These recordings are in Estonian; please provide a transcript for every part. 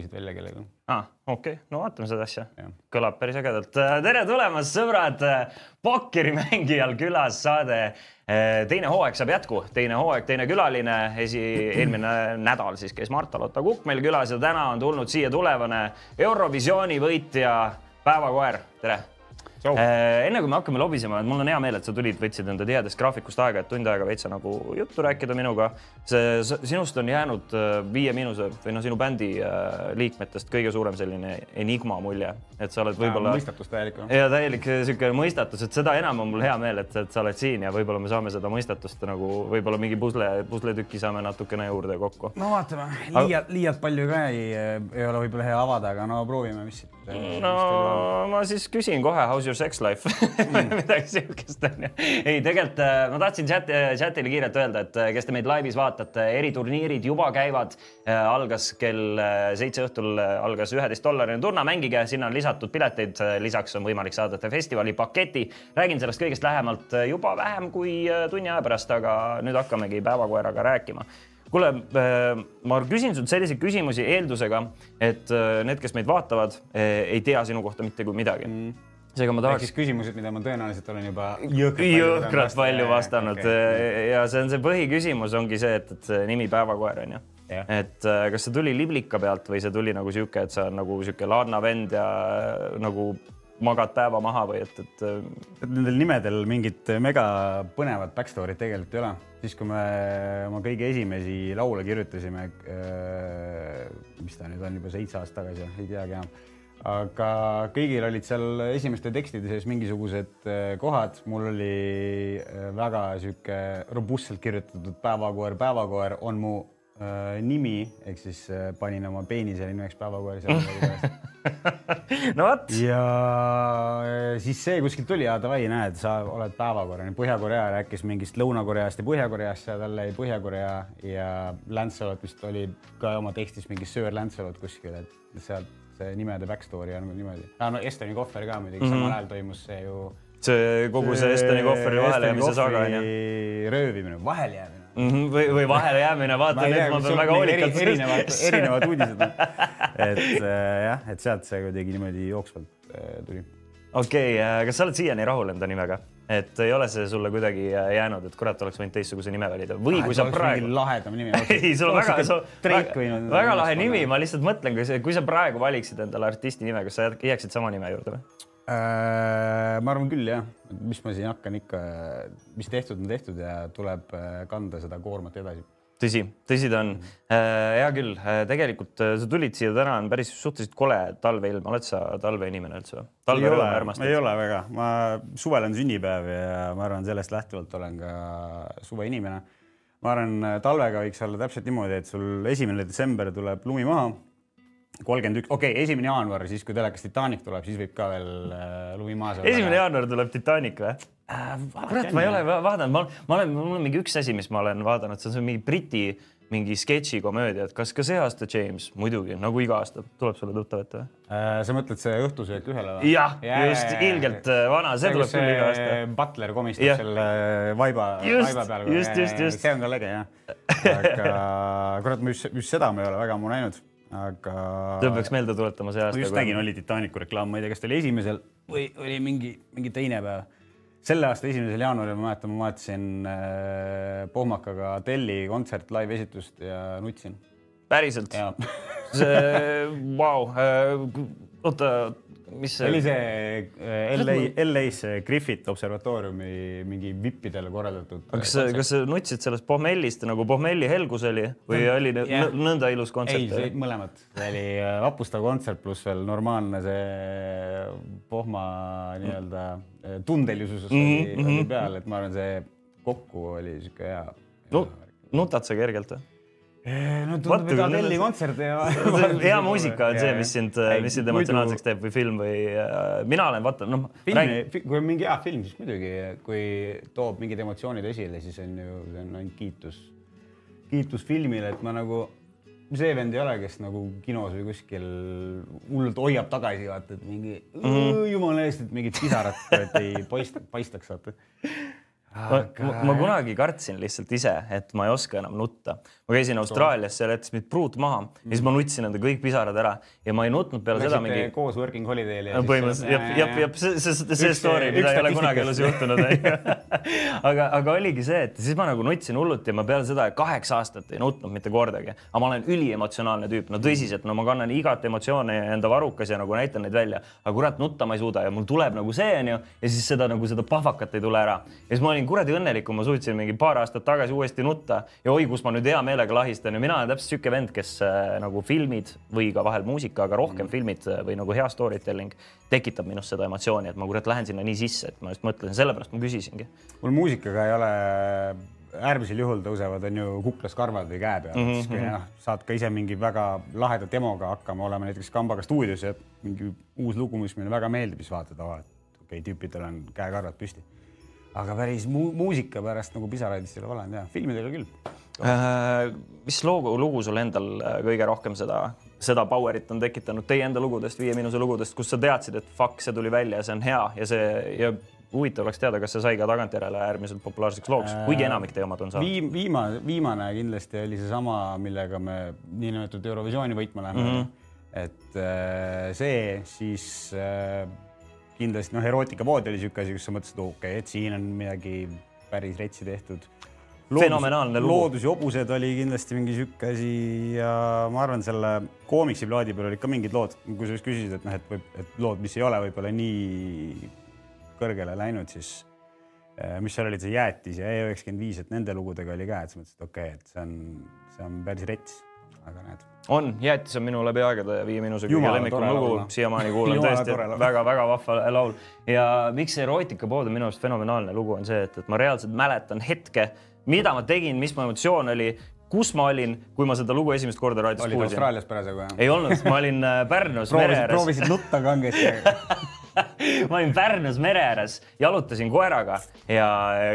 võisid välja kellega. aa ah,, okei okay., no vaatame seda asja. Kõlab päris ägedalt. tere tulemast, sõbrad. pokkerimängijal külas saade. teine hooaeg saab jätku, teine hooaeg, teine külaline. esi, eelmine nädal siis käis Marta-Lotta Kukk meil külas ja täna on tulnud siia tulevane Eurovisiooni võitja päevakoer. tere Äh, enne kui me hakkame lobisema, et mul on hea meel, et sa tulid, võtsid enda tihedast graafikust aega, et tund aega veitsa nagu juttu rääkida minuga. see, sinust on jäänud äh, Viie Miinuse või noh, sinu bändi äh, liikmetest kõige suurem selline enigma mulje, et sa oled võib-olla. mõistatus täielik. ja täielik sihuke mõistatus, et seda enam on mul hea meel, et, et sa oled siin ja võib-olla me saame seda mõistatust nagu võib-olla mingi pusle, pusletüki saame natukene juurde kokku. no vaatame, liialt, liialt palju ka ei, ei ole võib-olla hea avada, aga no proovime, mis. no ma siis küsin kohe, how's your sex life mm. midagi siukest onju. ei, tegelikult äh, ma tahtsin chat, chat'ile kiirelt öelda, et äh, kes te meid laivis vaatate, eriturniirid juba käivad. algas kell äh, seitse õhtul algas üheteist dollarine turna, mängige, sinna on lisatud pileteid. lisaks on võimalik saada festivali paketi. räägin sellest kõigest lähemalt juba vähem kui tunni aja pärast, aga nüüd hakkamegi päevakoeraga rääkima kuule, ma küsin sult selliseid küsimusi eeldusega, et need, kes meid vaatavad, ei tea sinu kohta mitte kui midagi mm seega ma tahaks. küsimused, mida ma tõenäoliselt olen juba jõhkralt palju vastanud okay. ja see on see põhiküsimus ongi see, et, et see nimi päevakoer on ju. et äh, kas see tuli liblika pealt või see tuli nagu sihuke, et sa oled nagu sihuke laadna vend ja äh, nagu magad päeva maha või et, et. nendel nimedel mingit mega põnevat backstory't tegelikult ei ole. siis, kui me oma kõige esimesi laule kirjutasime, äh, mis ta nüüd on juba seitse aastat tagasi, ei teagi enam aga kõigil olid seal esimeste tekstide sees mingisugused äh, kohad, mul oli äh, väga sihuke robustselt kirjutatud päevakoer, päevakoer on mu äh, nimi, ehk siis äh, panin oma peenisele nimeks päevakoer seal no vot. ja siis see kuskilt tuli. Ja davai, näed, sa oled päevakoer. Põhja-Korea rääkis mingist Lõuna-Koreast ja Põhja-Koreast. Ja talle jäi Põhja-Korea ja Lancelot vist oli ka oma tekstis mingi Sir Lancelot kuskil, et sealt see nimede backstory on niimoodi ah,. no Estoni kohver ka muidugi mm -hmm. samal ajal toimus see ju. see kogu see Estoni kohvri vahelejäämise saga on ju. röövimine, vahelejäämine mm. -hmm. või, või vahelejäämine, vaata nüüd ma pean väga hoolikalt. erinevad, erinevad uudised on. et äh, jah, et sealt see kuidagi niimoodi jooksvalt äh, tuli. okei okay,, äh, kas sa oled siiani rahul enda nimega? Et ei ole see sulle kuidagi jäänud, et kurat, oleks võinud teistsuguse nime valida või ah, kui sa praegu. lahedam nimi. ei, sul on väga, väga, väga lahe nimi, ma lihtsalt mõtlen, kui sa, kui sa praegu valiksid endale artisti nime, kas sa jääksid sama nime juurde või? Äh, ma arvan küll jah, mis ma siin hakkan ikka, mis tehtud on tehtud ja tuleb äh, kanda seda koormat edasi tõsi, tõsi ta on. Äh, hea küll, äh, tegelikult äh, sa tulid siia täna on päris suhteliselt kole talveilm, oled sa talveinimene üldse või? talverõõmu armastad? ei ole väga, ma suvel on sünnipäev ja ma arvan, sellest lähtuvalt olen ka suveinimene. ma arvan, talvega võiks olla täpselt niimoodi, et sul esimene detsember tuleb lumi maha kolmkümmend üks, okei okay,, esimene jaanuar, siis kui telekas Titanic tuleb, siis võib ka veel äh, lumi maas olla. esimene jaanuar tuleb Titanic või äh,? kurat, ma ei ole vaadanud, ma, ma olen, mul on mingi üks asi, mis ma olen vaadanud, see on mingi Briti mingi sketšikomöödia, et kas ka see aasta James, muidugi nagu iga aasta, tuleb sulle tuttav ette või äh,? sa mõtled see õhtusöök ühele või? jah ja,, just ja, ilgelt äh, vana, see tuleb küll iga aasta. Butler komistab ja. selle vaiba, vaiba peal. just, just, just. see on ka lege jah. aga kurat, just, just seda ma ei ole väga ammu näinud aga. seda peaks meelde tuletama see aasta. ma just nägin, oli Titanicu reklaam, ma ei tea, kas ta oli esimesel või oli mingi, mingi teine päev. selle aasta esimesel jaanuaril ma mäletan, ma vaatasin äh, Pohmakaga Telli kontsert live-esitust ja nutsin. päriselt? see, vau, äh, oota mis see oli see äh, LA, LA-s Griffith observatooriumi mingi vippidele korraldatud. kas, kas sa nutsid sellest pohmellist nagu pohmelli helgus oli või no, oli yeah. nõnda ilus kontsert? ei, mõlemad, see oli äh, vapustav kontsert pluss veel normaalne see pohma nii-öelda äh, tundelisus mm -hmm. oli, oli mhm. peal, et ma arvan, see kokku oli sihuke hea. no nutad sa kergelt või? No What tundub, et know? kontsert ja hea muusika on see, mis sind, mis sind emotsionaalseks teeb või film või äh, mina olen vaata noh, filmi, kui on mingi hea film, siis muidugi, kui toob mingid emotsioonid esile, siis on ju, see on ainult kiitus, kiitus filmile, et ma nagu, see vend ei ole, kes nagu kinos või kuskil hullult hoiab tagasi, vaata, et mingi mm. -hmm. jumala eest, et mingit pisarat et ei paist, paistaks, vaata. Ma, ma, ma kunagi kartsin lihtsalt ise, et ma ei oska enam nutta. ma käisin Austraalias, seal jättis mind pruut maha ja siis ma nutsin enda kõik pisarad ära ja ma ei nutnud peale seda mingi Läksite koos Working Holiday'le no põhimõtteliselt jah, jah, jah, see, see, see story, mida ei ole kunagi elus juhtunud. aga, aga oligi see, et siis ma nagu nutsin hullult ja ma peale seda kaheksa aastat ei nutnud mitte kordagi. aga ma olen üliemotsionaalne tüüp, no tõsiselt, no ma kannan igat emotsiooni enda varrukas ja nagu näitan neid välja. aga kurat, nutta ma ei suuda ja mul tuleb nagu see onju ja siis seda nagu seda pahvakat ei tule ära. ja siis ma olin kuradi õnnelik, kui ma suutsin mingi paar aastat tagasi uuesti nutta ja oi, kus ma nüüd hea meelega lahistan ja mina olen täpselt sihuke vend, kes äh, nagu filmid või ka vahel muusika, aga rohkem mm. filmid äh, või nagu hea story telling tekitab minus seda emotsiooni, et ma kurat lähen sinna nii sisse, et ma just mõtlesin, sellepärast ma küsisingi. mul muusikaga ei ole, äärmisel juhul tõusevad, on ju kuklas karvad või käe peal mm, -hmm. siis kui noh, saad ka ise mingi väga laheda demoga hakkama olema näiteks Kambaga stuudios ja mingi uus lugu, mis meile väga meeldib, siis vaatad, et okei okay,, tüüpidel on käekarvad püsti. Aga päris mu muusika pärast nagu pisaraid vist ei ole valanud ja filmidega küll. Äh, mis lugu, lugu sul endal äh, kõige rohkem seda, seda power'it on tekitanud teie enda lugudest, Viie Miinuse lugudest, kus sa teadsid, et fuck, see tuli välja, see on hea ja see ja huvitav oleks teada, kas see sai ka tagantjärele äärmiselt populaarseks looks, kuigi enamik teie omad on saanud. Viim, viimane, viimane kindlasti oli seesama, millega me niinimetatud Eurovisiooni võitma läheme mm. -hmm. et äh, see siis äh, kindlasti noh, erootikapood oli niisugune asi, kus sa mõtlesid, okei okay,, et siin on midagi päris retsi tehtud. Fenomenaalne lugu. loodus ja hobused oli kindlasti mingi niisugune asi ja ma arvan, selle koomiksiplaadi peal olid ka mingid lood, kui sa just küsisid, et noh, et võib, et lood, mis ei ole võib-olla nii kõrgele läinud, siis eh, mis seal olid, see Jäätis ja E95, et nende lugudega oli ka, et siis mõtlesin, et okei okay,, et see on, see on päris rets, aga näed. on, Jäätis on minu läbi aegade Viie Miinuse kõige lemmikum lugu siiamaani kuulan tõesti väga-väga vahva laul ja miks see erootikapood on minu arust fenomenaalne lugu, on see, et, et ma reaalselt mäletan hetke, mida ma tegin, mis mu emotsioon oli, kus ma olin, kui ma seda lugu esimest korda raadios olid kuulsin. Austraalias parasjagu jah? ei olnud, ma olin äh, Pärnus mere ääres. proovisid nutta kangesti. ma olin Pärnus mere ääres, jalutasin koeraga ja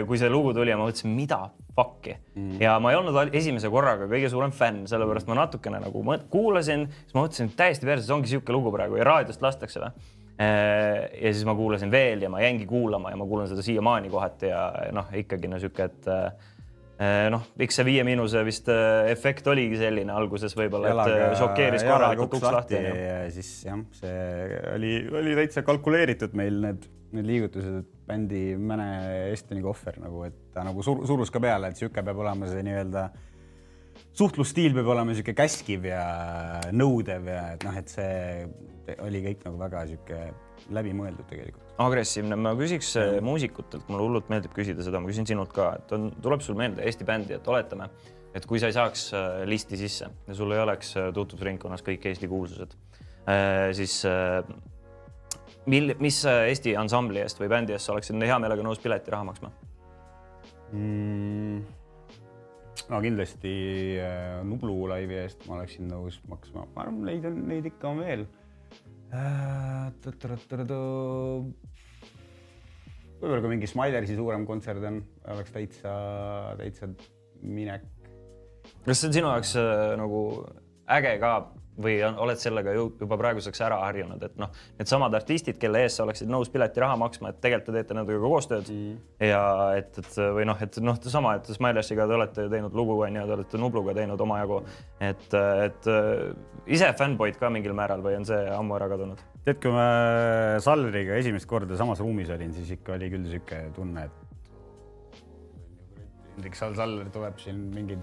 kui see lugu tuli ja ma mõtlesin, mida fuck'i mm. ja ma ei olnud esimese korraga kõige suurem fänn, sellepärast ma natukene nagu kuulasin, siis ma mõtlesin, et täiesti perses, ongi sihuke lugu praegu ja raadiost lastakse või. ja siis ma kuulasin veel ja ma jäingi kuulama ja ma kuulan seda siiamaani kohati ja noh, ikkagi no sihuke, et eh, noh, eks see Viie Miinuse vist eh, efekt oligi selline alguses võib-olla, et šokeeris korralikult uks lahti. ja siis jah, see oli, oli täitsa kalkuleeritud meil need, need liigutused, et bändi Mäne Estoni kohver nagu, et ta nagu sur, surus ka peale, et sihuke peab olema see nii-öelda suhtlusstiil peab olema niisugune käskiv ja nõudev ja et noh, et see oli kõik nagu väga sihuke läbimõeldud tegelikult. agressiivne, ma küsiks eh, muusikutelt, mulle hullult meeldib küsida seda, ma küsin sinult ka, et on, tuleb sul meelde Eesti bändi, et oletame, et kui sa ei saaks eh, listi sisse ja sul ei oleks eh, tutvusringkonnas kõik Eesti kuulsused, siis mil, mis eh, Eesti ansambli eest või bändi eest sa oleksid hea meelega nõus piletiraha maksma? mm,. no kindlasti äh, Nublu laivi eest ma oleksin nõus maksma, ma arvan, neid on, neid ikka on veel äh,. võib-olla kui mingi Smilersi suurem kontsert on, oleks täitsa, täitsa minek. kas see on sinu jaoks äh, nagu äge ka või on, oled sellega ju juba praeguseks ära harjunud, et noh, needsamad artistid, kelle eest sa oleksid nõus piletiraha maksma, et tegelikult te teete nendega koostööd mm. ja et, et või noh, et noh, sama, et Smilersiga te olete ju teinud lugu onju, te olete Nubluga teinud omajagu, et, et äh, ise fännboid ka mingil määral või on see ammu ära kadunud? tead, kui ma Salleriga esimest korda samas ruumis olin, siis ikka oli küll niisugune tunne, et Hendrik Sall-Saller tuleb siin mingi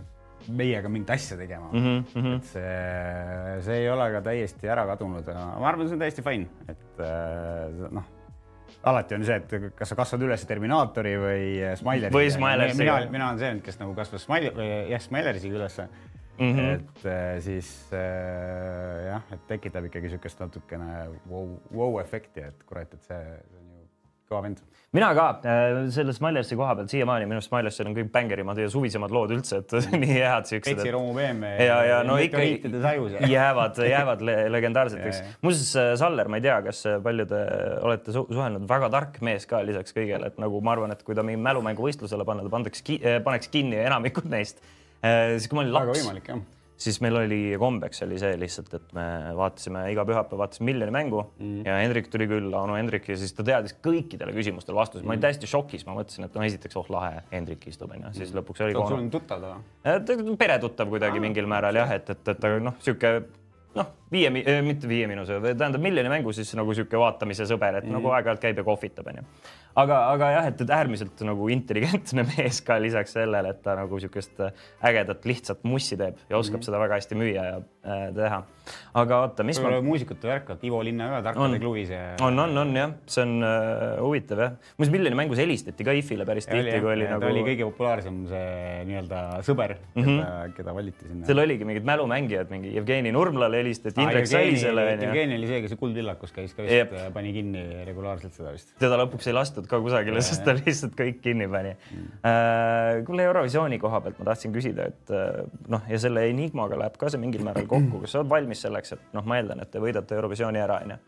meiega mingit asja tegema mm. -hmm. et see, see ei ole ka täiesti ära kadunud ma arvan, see on täiesti fine, et äh, noh, alati on see, et kas sa kasvad üles Terminaatori või Smilersiga. Või Smilersiga. mina, mina olen see, kes nagu kasvas Smile-, jah, Smilersiga üles mm. -hmm. et äh, siis äh, jah, et tekitab ikkagi niisugust natukene vau-, vau-efekti, et kurat, et see, kõva vend. mina ka äh, selle Smilersi koha pealt siiamaani minu arust Smilersil on kõik bängerimad ja suvisemad lood üldse, et nii head siuksed. Petsi Romu BM. ja, ja no ikka jäävad, jäävad le legendaarseteks muuseas, Saller, ma ei tea, kas palju te olete su suhelnud, väga tark mees ka lisaks kõigele, et nagu ma arvan, et kui ta mingi mälumänguvõistlusele panna, ta pandaks ki, paneks kinni enamikud neist. siis kui ma olin väga laps, võimalik jah. Siis meil oli kombeks oli see lihtsalt, et me vaatasime iga pühapäev vaatasime miljoni mängu mm. ja Hendrik tuli külla, onu Hendrik ja siis ta teadis kõikidele küsimustele vastuseid mm.. ma olin täiesti šokis, ma mõtlesin, et no esiteks oh lahe, Hendrik istub onju, siis lõpuks oli sul on tuttav ta või? Peretuttav kuidagi mingil määral jah, et, et, et aga noh, sihuke noh, viie, mitte viie miinuse, tähendab miljoni mängu siis nagu sihuke vaatamise sõber, et mm. nagu aeg-ajalt käib ja kohvitab, onju. aga, aga jah, et, äärmiselt nagu intelligentne mees ka lisaks sellele, et ta nagu sihukest ägedat lihtsat mussi teeb ja oskab mm. seda väga hästi müüa ja äh, teha. aga oota, mis ma sul. muusikute värk, et Ivo Linna ka tarkade kluvis ja. on, on, on jah, see on äh, huvitav jah. muuseas, miljoni mängus helistati ka IF-ile päris Ja tihti, kui oli jah, nagu ta oli kõige populaarsem see nii-öelda sõber mm, -hmm. keda, keda valiti sinna. seal oligi mingid mälumängijad, mingi Jevgeni Nurmlale helistati, Indrek Sälisele onju. Jevgeni oli see, kes Kuldvillakus käis ka vist, pani kinni regulaarselt seda vist. teda lõpuks ei lastud ka kusagile, sest ta lihtsalt kõik kinni pani mm.. kuule Eurovisiooni koha pealt ma tahtsin küsida, et äh, noh, ja selle Enigmaga läheb ka see mingil määral kokku, kas sa oled valmis selleks, et noh, ma eeldan, et te võidate Eurovisiooni ära, onju.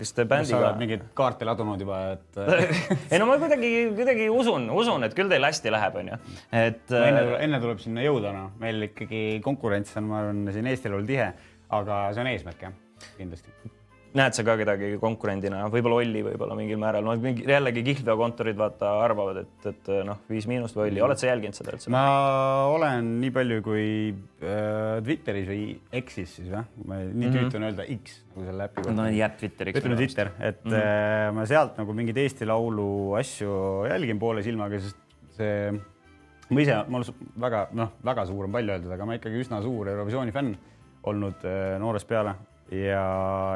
kas te kas sa bändiga oled? mingeid kaarte ladunud juba, et äh, ei no ma kuidagi, kuidagi usun, usun, et küll teil hästi läheb, onju. et enne, äh, tuleb, enne tuleb sinna jõuda, noh, meil ikkagi konkurents on, ma arvan, siin Eestil olnud tihe, aga see on eesmärk jah, kindlasti. näed sa ka kedagi konkurendina, võib-olla Olli võib-olla mingil määral, no mingi jällegi kihlveokontorid vaata arvavad, et, et noh, Viis Miinust või Olli, oled sa jälginud seda üldse? ma olen nii palju kui äh, Twitteris või X-is siis või, ma nii Mhm. tüütu on öelda X nagu selle äpi kohta no jääb Twitteriks. ütleme Twitter, et mm -hmm. ma sealt nagu mingeid Eesti Laulu asju jälgin poole silmaga, sest see, ma ise, ma olen väga noh, väga suur on palju öeldud, aga ma ikkagi üsna suur Eurovisiooni fänn olnud äh, noorest peale. Ja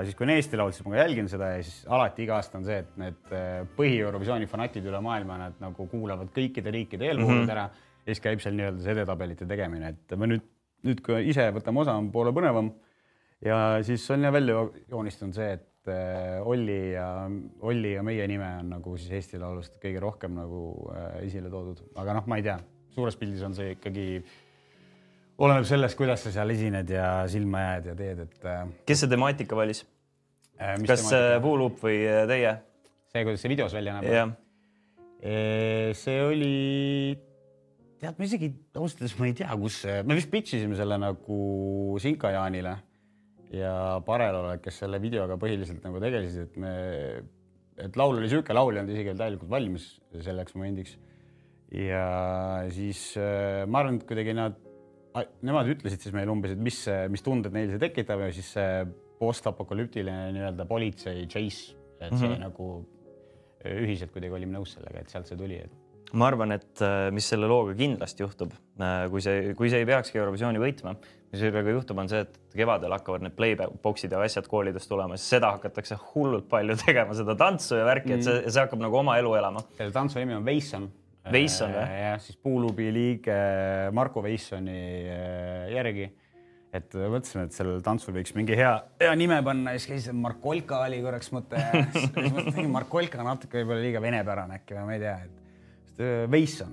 siis, kui on Eesti Laul, siis ma ka jälgin seda ja siis alati iga aasta on see, et need äh, põhi-Eurovisiooni fanatid üle maailma, nad nagu kuulavad kõikide riikide eelvoolud mm -hmm. ära ja siis käib seal nii-öelda see edetabelite tegemine, et ma nüüd, nüüd kui ise võtame osa, on poole põnevam. Ja siis on ja välja joonistunud see, et äh, Olli ja Olli ja meie nime on nagu siis Eesti Laulust kõige rohkem nagu esile toodud, aga noh, ma ei tea, suures pildis on see ikkagi, oleneb sellest, kuidas sa seal esined ja silma jääd ja teed, et äh, kes see temaatika valis? mis kas temaatika- Puulup või äh, teie? see, kuidas see videos välja näeb? jah, see oli, tead, ma isegi ausalt öeldes ma ei tea, kus see, me vist pitch isime selle nagu Sinka Jaanile ja Parelole, kes selle videoga põhiliselt nagu tegelesid, et me, et laul oli sihuke, laul ei olnud isegi veel täielikult valmis selleks momendiks. ja siis äh, ma arvan, et kuidagi nad, nemad ütlesid siis meile umbes, et mis, mis tunded neil see tekitab ja siis see postapokalüptiline nii-öelda politsei chase, et see mm -hmm. nagu ühiselt kuidagi olime nõus sellega, et sealt see tuli, et ma arvan, et mis selle looga kindlasti juhtub, kui see, kui see ei peakski Eurovisiooni võitma, mis sellega juhtub, on see, et kevadel hakkavad need playbox'id ja asjad koolidest tulema, siis seda hakatakse hullult palju tegema, seda tantsu ja värki mm, -hmm. et see, see hakkab nagu oma elu elama. selle tantsu nimi on Veisson. Veisson, või? jah, siis Puulubi liige Marko Veissoni äh, järgi. et mõtlesime, et sellel tantsul võiks mingi hea, hea nime panna ja siis käis Markolka oli korraks mõte siis mõtlesin, Markolka natuke võib-olla liiga venepärane äkki või ma ei tea, et Veisson,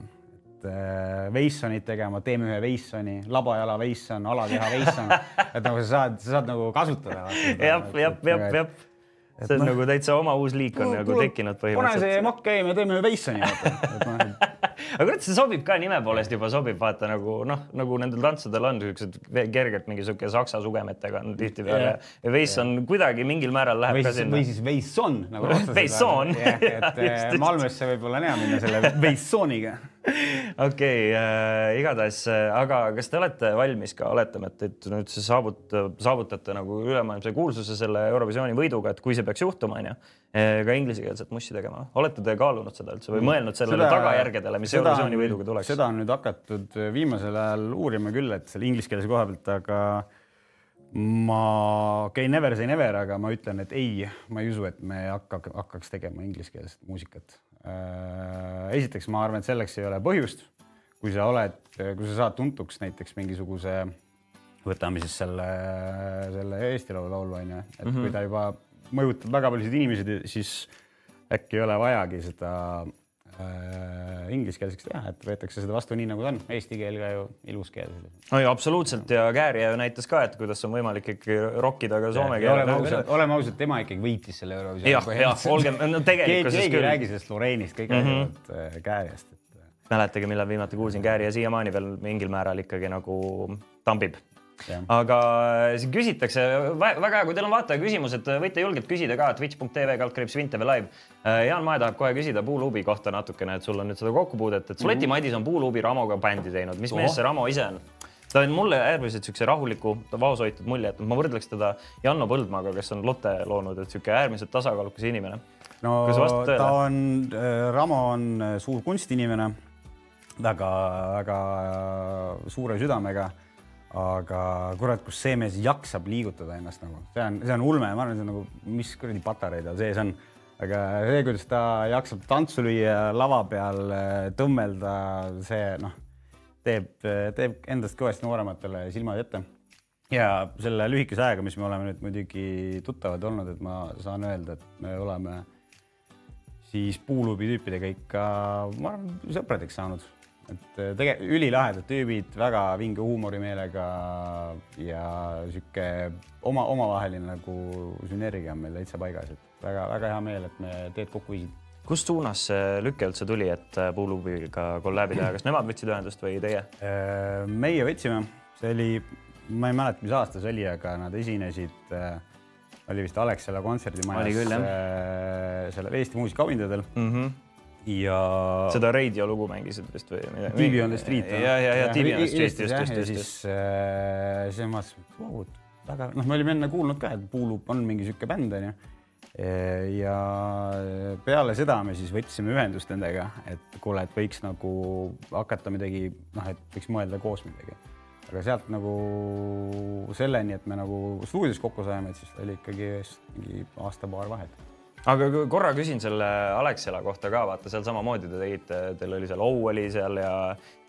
äh, Veissonit tegema, teeme ühe Veissoni, labajala Veisson, alakeha Veisson, et nagu sa saad, sa saad nagu kasutada. jah, jah, jah, jah. See on nagu täitsa oma uus liik on nagu tekkinud pane see põhimõtteliselt. makk käima ja teeme Veissoni. aga kurat, see sobib ka nime poolest juba sobib, vaata nagu noh, nagu nendel tantsudel on siuksed kergelt mingi sihuke saksa sugemetega on tihtipeale Jah. ja Veis on kuidagi mingil määral läheb või ka sinna või. siis Veisson nagu Veisson. et äh, just. Malmösse võib-olla on hea minna selle Veissoniga. okei äh,, igatahes äh,, aga kas te olete valmis ka, oletame, et, et nüüd see saavut-, saavutate nagu ülemaailmse kuulsuse selle Eurovisiooni võiduga, et kui see peaks juhtuma, onju, ka inglisekeelset mussi tegema, olete te kaalunud seda üldse või mõelnud sellele seda, tagajärgedele, mis Eurovisiooni võiduga tuleks? seda on nüüd hakatud viimasel ajal uurima küll, et selle ingliskeelse koha pealt, aga ma, okei okay,, never say never, aga ma ütlen, et ei, ma ei usu, et me hakka, hakkaks tegema ingliskeelset muusikat. esiteks ma arvan, et selleks ei ole põhjust. kui sa oled, kui sa saad tuntuks näiteks mingisuguse, võtame siis selle, selle Eesti Laulu laulu onju, et mm -hmm. kui ta juba mõjutab väga paljusid inimesi, siis äkki ei ole vajagi seda äh, ingliskeelseks teha, et võetakse seda vastu nii, nagu ta on, eesti keel ka ju ilus keel. oi, absoluutselt ja Kääria ju näitas ka, et kuidas on võimalik ikkagi rokkida ka soome oleme keelega. ausad, oleme ausad, tema ikkagi võitis selle Eurovisiooni. jah, jah, olgem, no tegelikkuses keegi ei küll. räägi sellest Loreenist, kõik Mhm. räägivad mm -hmm. Kääriast, et mäletage, millal viimati kuulsin, Kääria siiamaani veel mingil määral ikkagi nagu tambib. Aga siin küsitakse vä- väga hea, kui teil on vaataja küsimused, võite julgelt küsida ka twitch.tv kaldkriips Vintv live. Jaan Mae tahab kohe küsida Puuluubi kohta natukene, et sul on nüüd seda kokkupuudet, et Suleti Madis on Puuluubi Ramoga bändi teinud, mis mees see Ramo ise on? ta on mulle äärmiselt siukse rahuliku, vaoshoitud mulje, et ma võrdleks teda Janno Põldmaaga, kes on Lotte loonud, et sihuke äärmiselt tasakaalukas inimene. no ta on, Ramo on äh, suur kunstinimene, väga-väga suure südamega. Aga kurat, kus see mees jaksab liigutada ennast nagu, see on, see on ulme, ma arvan, see on nagu, mis kuradi patareid tal sees on. aga see, kuidas ta jaksab tantsu lüüa lava peal, tõmmelda, see noh, teeb, teeb endast kõvasti noorematele silmad ette ja selle lühikese ajaga, mis me oleme nüüd muidugi tuttavad olnud, et ma saan öelda, et me oleme siis puuluubi tüüpidega ikka, ma arvan, sõpradeks saanud. Et tege-, ülilahedad tüübid, väga vinge huumorimeelega ja sihuke oma, omavaheline nagu sünergia on meil täitsa paigas, et väga-väga hea meel, et me teed kokku viisid. kust suunas see lüke üldse tuli, et Puuluubiga kolläbi teha, kas nemad võtsid ühendust või teie? meie võtsime, see oli, ma ei mäleta, mis aasta see oli, aga nad esinesid äh, oli vist Alexela kontserdimajas äh, sellel Eesti muusikaauhindadel mm? -hmm. Ja seda Radio lugu mängisid vist või midagi? TV on the street. ja, ja, ja TV on the street, just, just, just, siis äh, ma mõtlesin, et väga, noh, me olime enne kuulnud ka, et Puulup on mingi sihuke bänd onju. ja peale seda me siis võtsime ühendust nendega, et kuule, et võiks nagu hakata midagi, noh, et võiks mõelda koos midagi. aga sealt nagu selleni, et me nagu stuudios kokku saime, et siis oli ikkagi mingi aasta-paar vahet aga korra küsin selle Alexela kohta ka, vaata seal samamoodi te tegite, teil oli seal Ou oli seal ja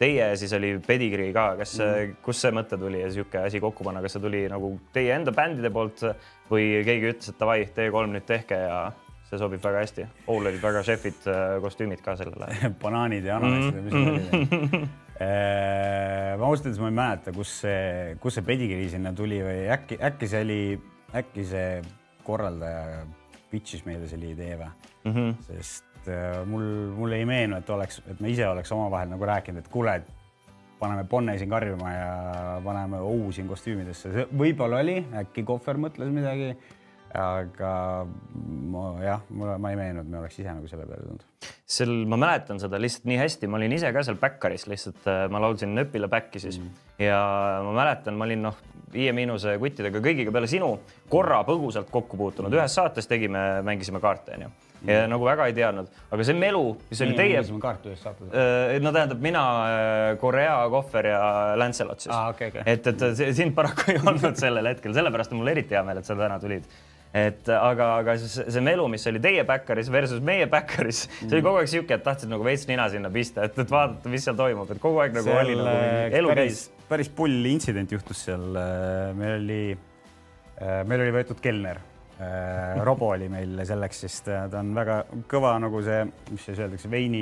teie siis oli Pedigree ka, kas mm., kust see mõte tuli ja sihuke asi kokku panna, kas see tuli nagu teie enda bändide poolt või keegi ütles, et davai, teie kolm nüüd tehke ja see sobib väga hästi. Oul olid väga šefid äh, kostüümid ka sellel ajal. banaanid ja ananasid ja mis need olid. ma ausalt öeldes ma ei mäleta, kus see, kus see pedigrii sinna tuli või äkki, äkki see oli, äkki see korraldaja pitch'is meile selle idee või mm? -hmm. sest äh, mul, mul ei meenu, et oleks, et me ise oleks omavahel nagu rääkinud, et kuule, paneme Bonne siin karjuma ja paneme Ou siin kostüümidesse, võib-olla oli, äkki Kohver mõtles midagi aga ma jah, mulle, ma ei meenu, et me oleks ise nagu selle peale tulnud. seal ma mäletan seda lihtsalt nii hästi, ma olin ise ka seal Backeris lihtsalt, äh, ma laulsin Nöpile Backi siis mm. ja ma mäletan, ma olin noh, Viie Miinuse kuttidega kõigiga peale sinu korra põgusalt kokku puutunud, ühes saates tegime, mängisime kaarte onju ja mm. nagu väga ei teadnud, aga see melu, mis oli teie. kaarte ühes saates. no tähendab, mina, Korea, Kohver ja Lancelot siis ah,. Okay, okay. et, et sind paraku ei olnud sellel hetkel, sellepärast on mul eriti hea meel, et sa täna tulid et aga, aga see, see melu, mis oli teie backeris versus meie backeris mm., see oli kogu aeg sihuke, et tahtsid nagu veits nina sinna pista, et, et vaadata, mis seal toimub, et kogu aeg nagu seal, oli nagu mingi elu käis. päris pull intsident juhtus seal. meil oli, meil oli võetud kelner. Robo oli meil selleks, sest ta on väga kõva nagu see, mis siis öeldakse, veini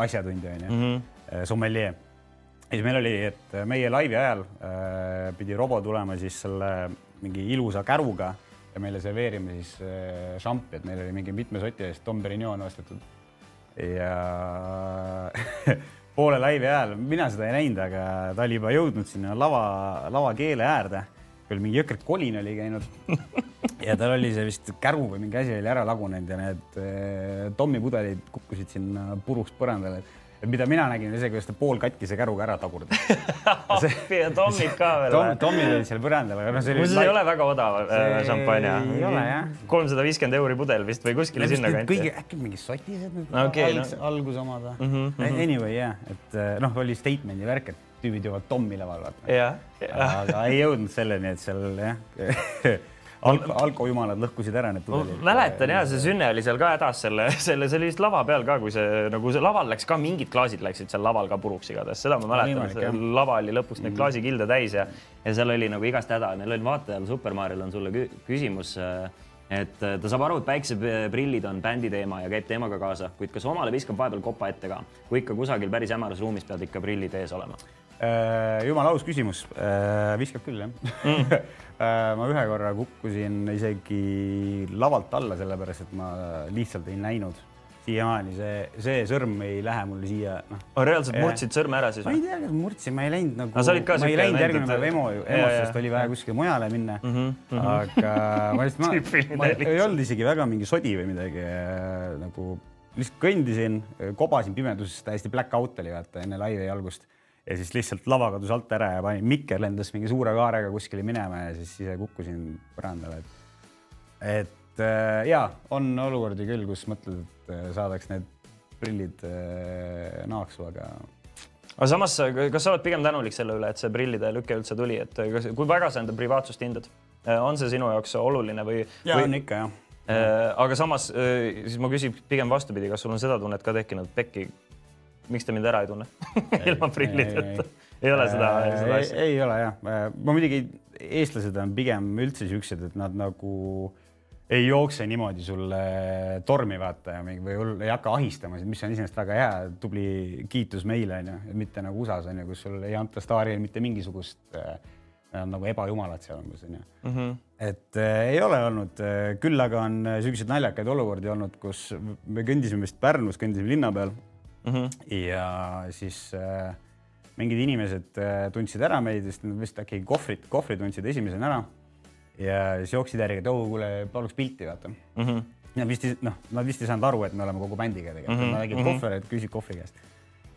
asjatundja onju mm -hmm., sommelier. ja siis meil oli, et meie laivi ajal äh, pidi Robo tulema siis selle mingi ilusa käruga ja meile serveerime siis äh, šampi, et meil oli mingi mitme soti eest Dom Perignon ostetud. ja poole laivi ajal, mina seda ei näinud, aga ta oli juba jõudnud sinna lava, lavakeele äärde. veel mingi jõhker kolin oli käinud. ja tal oli see vist käru või mingi asi oli ära lagunenud ja need äh, Tommi pudelid kukkusid sinna puruks põrandale et mida mina nägin, see, kuidas ta poolkatkise käruga ära tagurdas ja Tommid ka veel Tom,. Tommid olid seal põrandal, aga noh, see oli. muuseas ei ole väga odav äh, šampanja. ei ole jah. kolmsada viiskümmend euri pudel vist või kuskile sinnakanti. kõige, äkki mingi sotised need okay, alg, no. algus omad või mm -hmm. Anyway jah, et noh, oli statement'i värk, et tüübid jõuavad Tommi laval vaata. aga ei jõudnud selleni, et seal jah Alko, alkojumalad lõhkusid ära need pudelid. ma mäletan ja see Sünne oli seal ka hädas selle, selle, see oli vist lava peal ka, kui see nagu see laval läks ka, mingid klaasid läksid seal laval ka puruks igatahes, seda ma mäletan, lava oli lõpuks neid klaasikilde täis ja, ja seal oli nagu igast häda, meil oli vaatajal Super Mario'l on sulle küsimus. et äh, ta saab aru, et päikseprillid on bändi teema ja käib teemaga kaasa, kuid kas omale viskab vahepeal kopa ette ka, kui ikka kusagil päris hämaras ruumis peavad ikka prillid ees olema? Äh, jumala aus küsimus, viskab küll jah mm. ma ühe korra kukkusin isegi lavalt alla, sellepärast et ma lihtsalt ei näinud siiamaani see, see sõrm ei lähe mulle siia, noh. reaalselt murdsid sõrme ära siis? ma ei tea, kas murdsin, ma ei läinud nagu no,. ma ei läinud järgmine päev EMO, EMO-sse, sest oli vaja kuskile mujale minna mm. -hmm, mm -hmm. aga ma lihtsalt, ma, ma ei olnud isegi väga mingi sodi või midagi äh, nagu lihtsalt kõndisin, kobasin pimeduses, täiesti black out oli vaata enne laivi algust ja siis lihtsalt lava kadus alt ära ja panin, mikker lendas mingi suure kaarega kuskile minema ja siis ise kukkusin põrandale, et et äh, ja on olukordi küll, kus mõtled, et äh, saadaks need prillid äh, naaksu, aga. aga samas, kas sa oled pigem tänulik selle üle, et see prillide lüke üldse tuli, et kas, kui väga sa enda privaatsust hindad? on see sinu jaoks oluline või? ja või... on ikka jah. aga samas siis ma küsin pigem vastupidi, kas sul on seda tunnet ka tekkinud, Pekki, miks te mind ära ei tunne ilma prillideta? ei ole seda, seda asja? ei ole jah, ma muidugi, eestlased on pigem üldse siuksed, et nad nagu ei jookse niimoodi sulle tormi vaata ja või ei hakka ahistama, mis on iseenesest väga hea, tubli kiitus meile onju, mitte nagu USA-s onju, kus sul ei anta staarile mitte mingisugust äh, nagu ebajumalat seal umbes onju mm. -hmm. et äh, ei ole olnud äh,, küll aga on äh, siukseid naljakaid olukordi olnud, kus me kõndisime vist Pärnus, kõndisime linna peal mm -hmm. ja siis äh, mingid inimesed äh, tundsid ära meid, vist, vist äkki kohvrid, kohvrid tundsid esimesena ära ja siis jooksid järgi, et oh, kuule, paluks pilti, vaata mm. -hmm. Nad vist, noh, nad vist ei saanud aru, et me oleme kogu bändiga tegelikult mm, -hmm. nad nägid mm -hmm. kohvreid, küsid kohvri käest.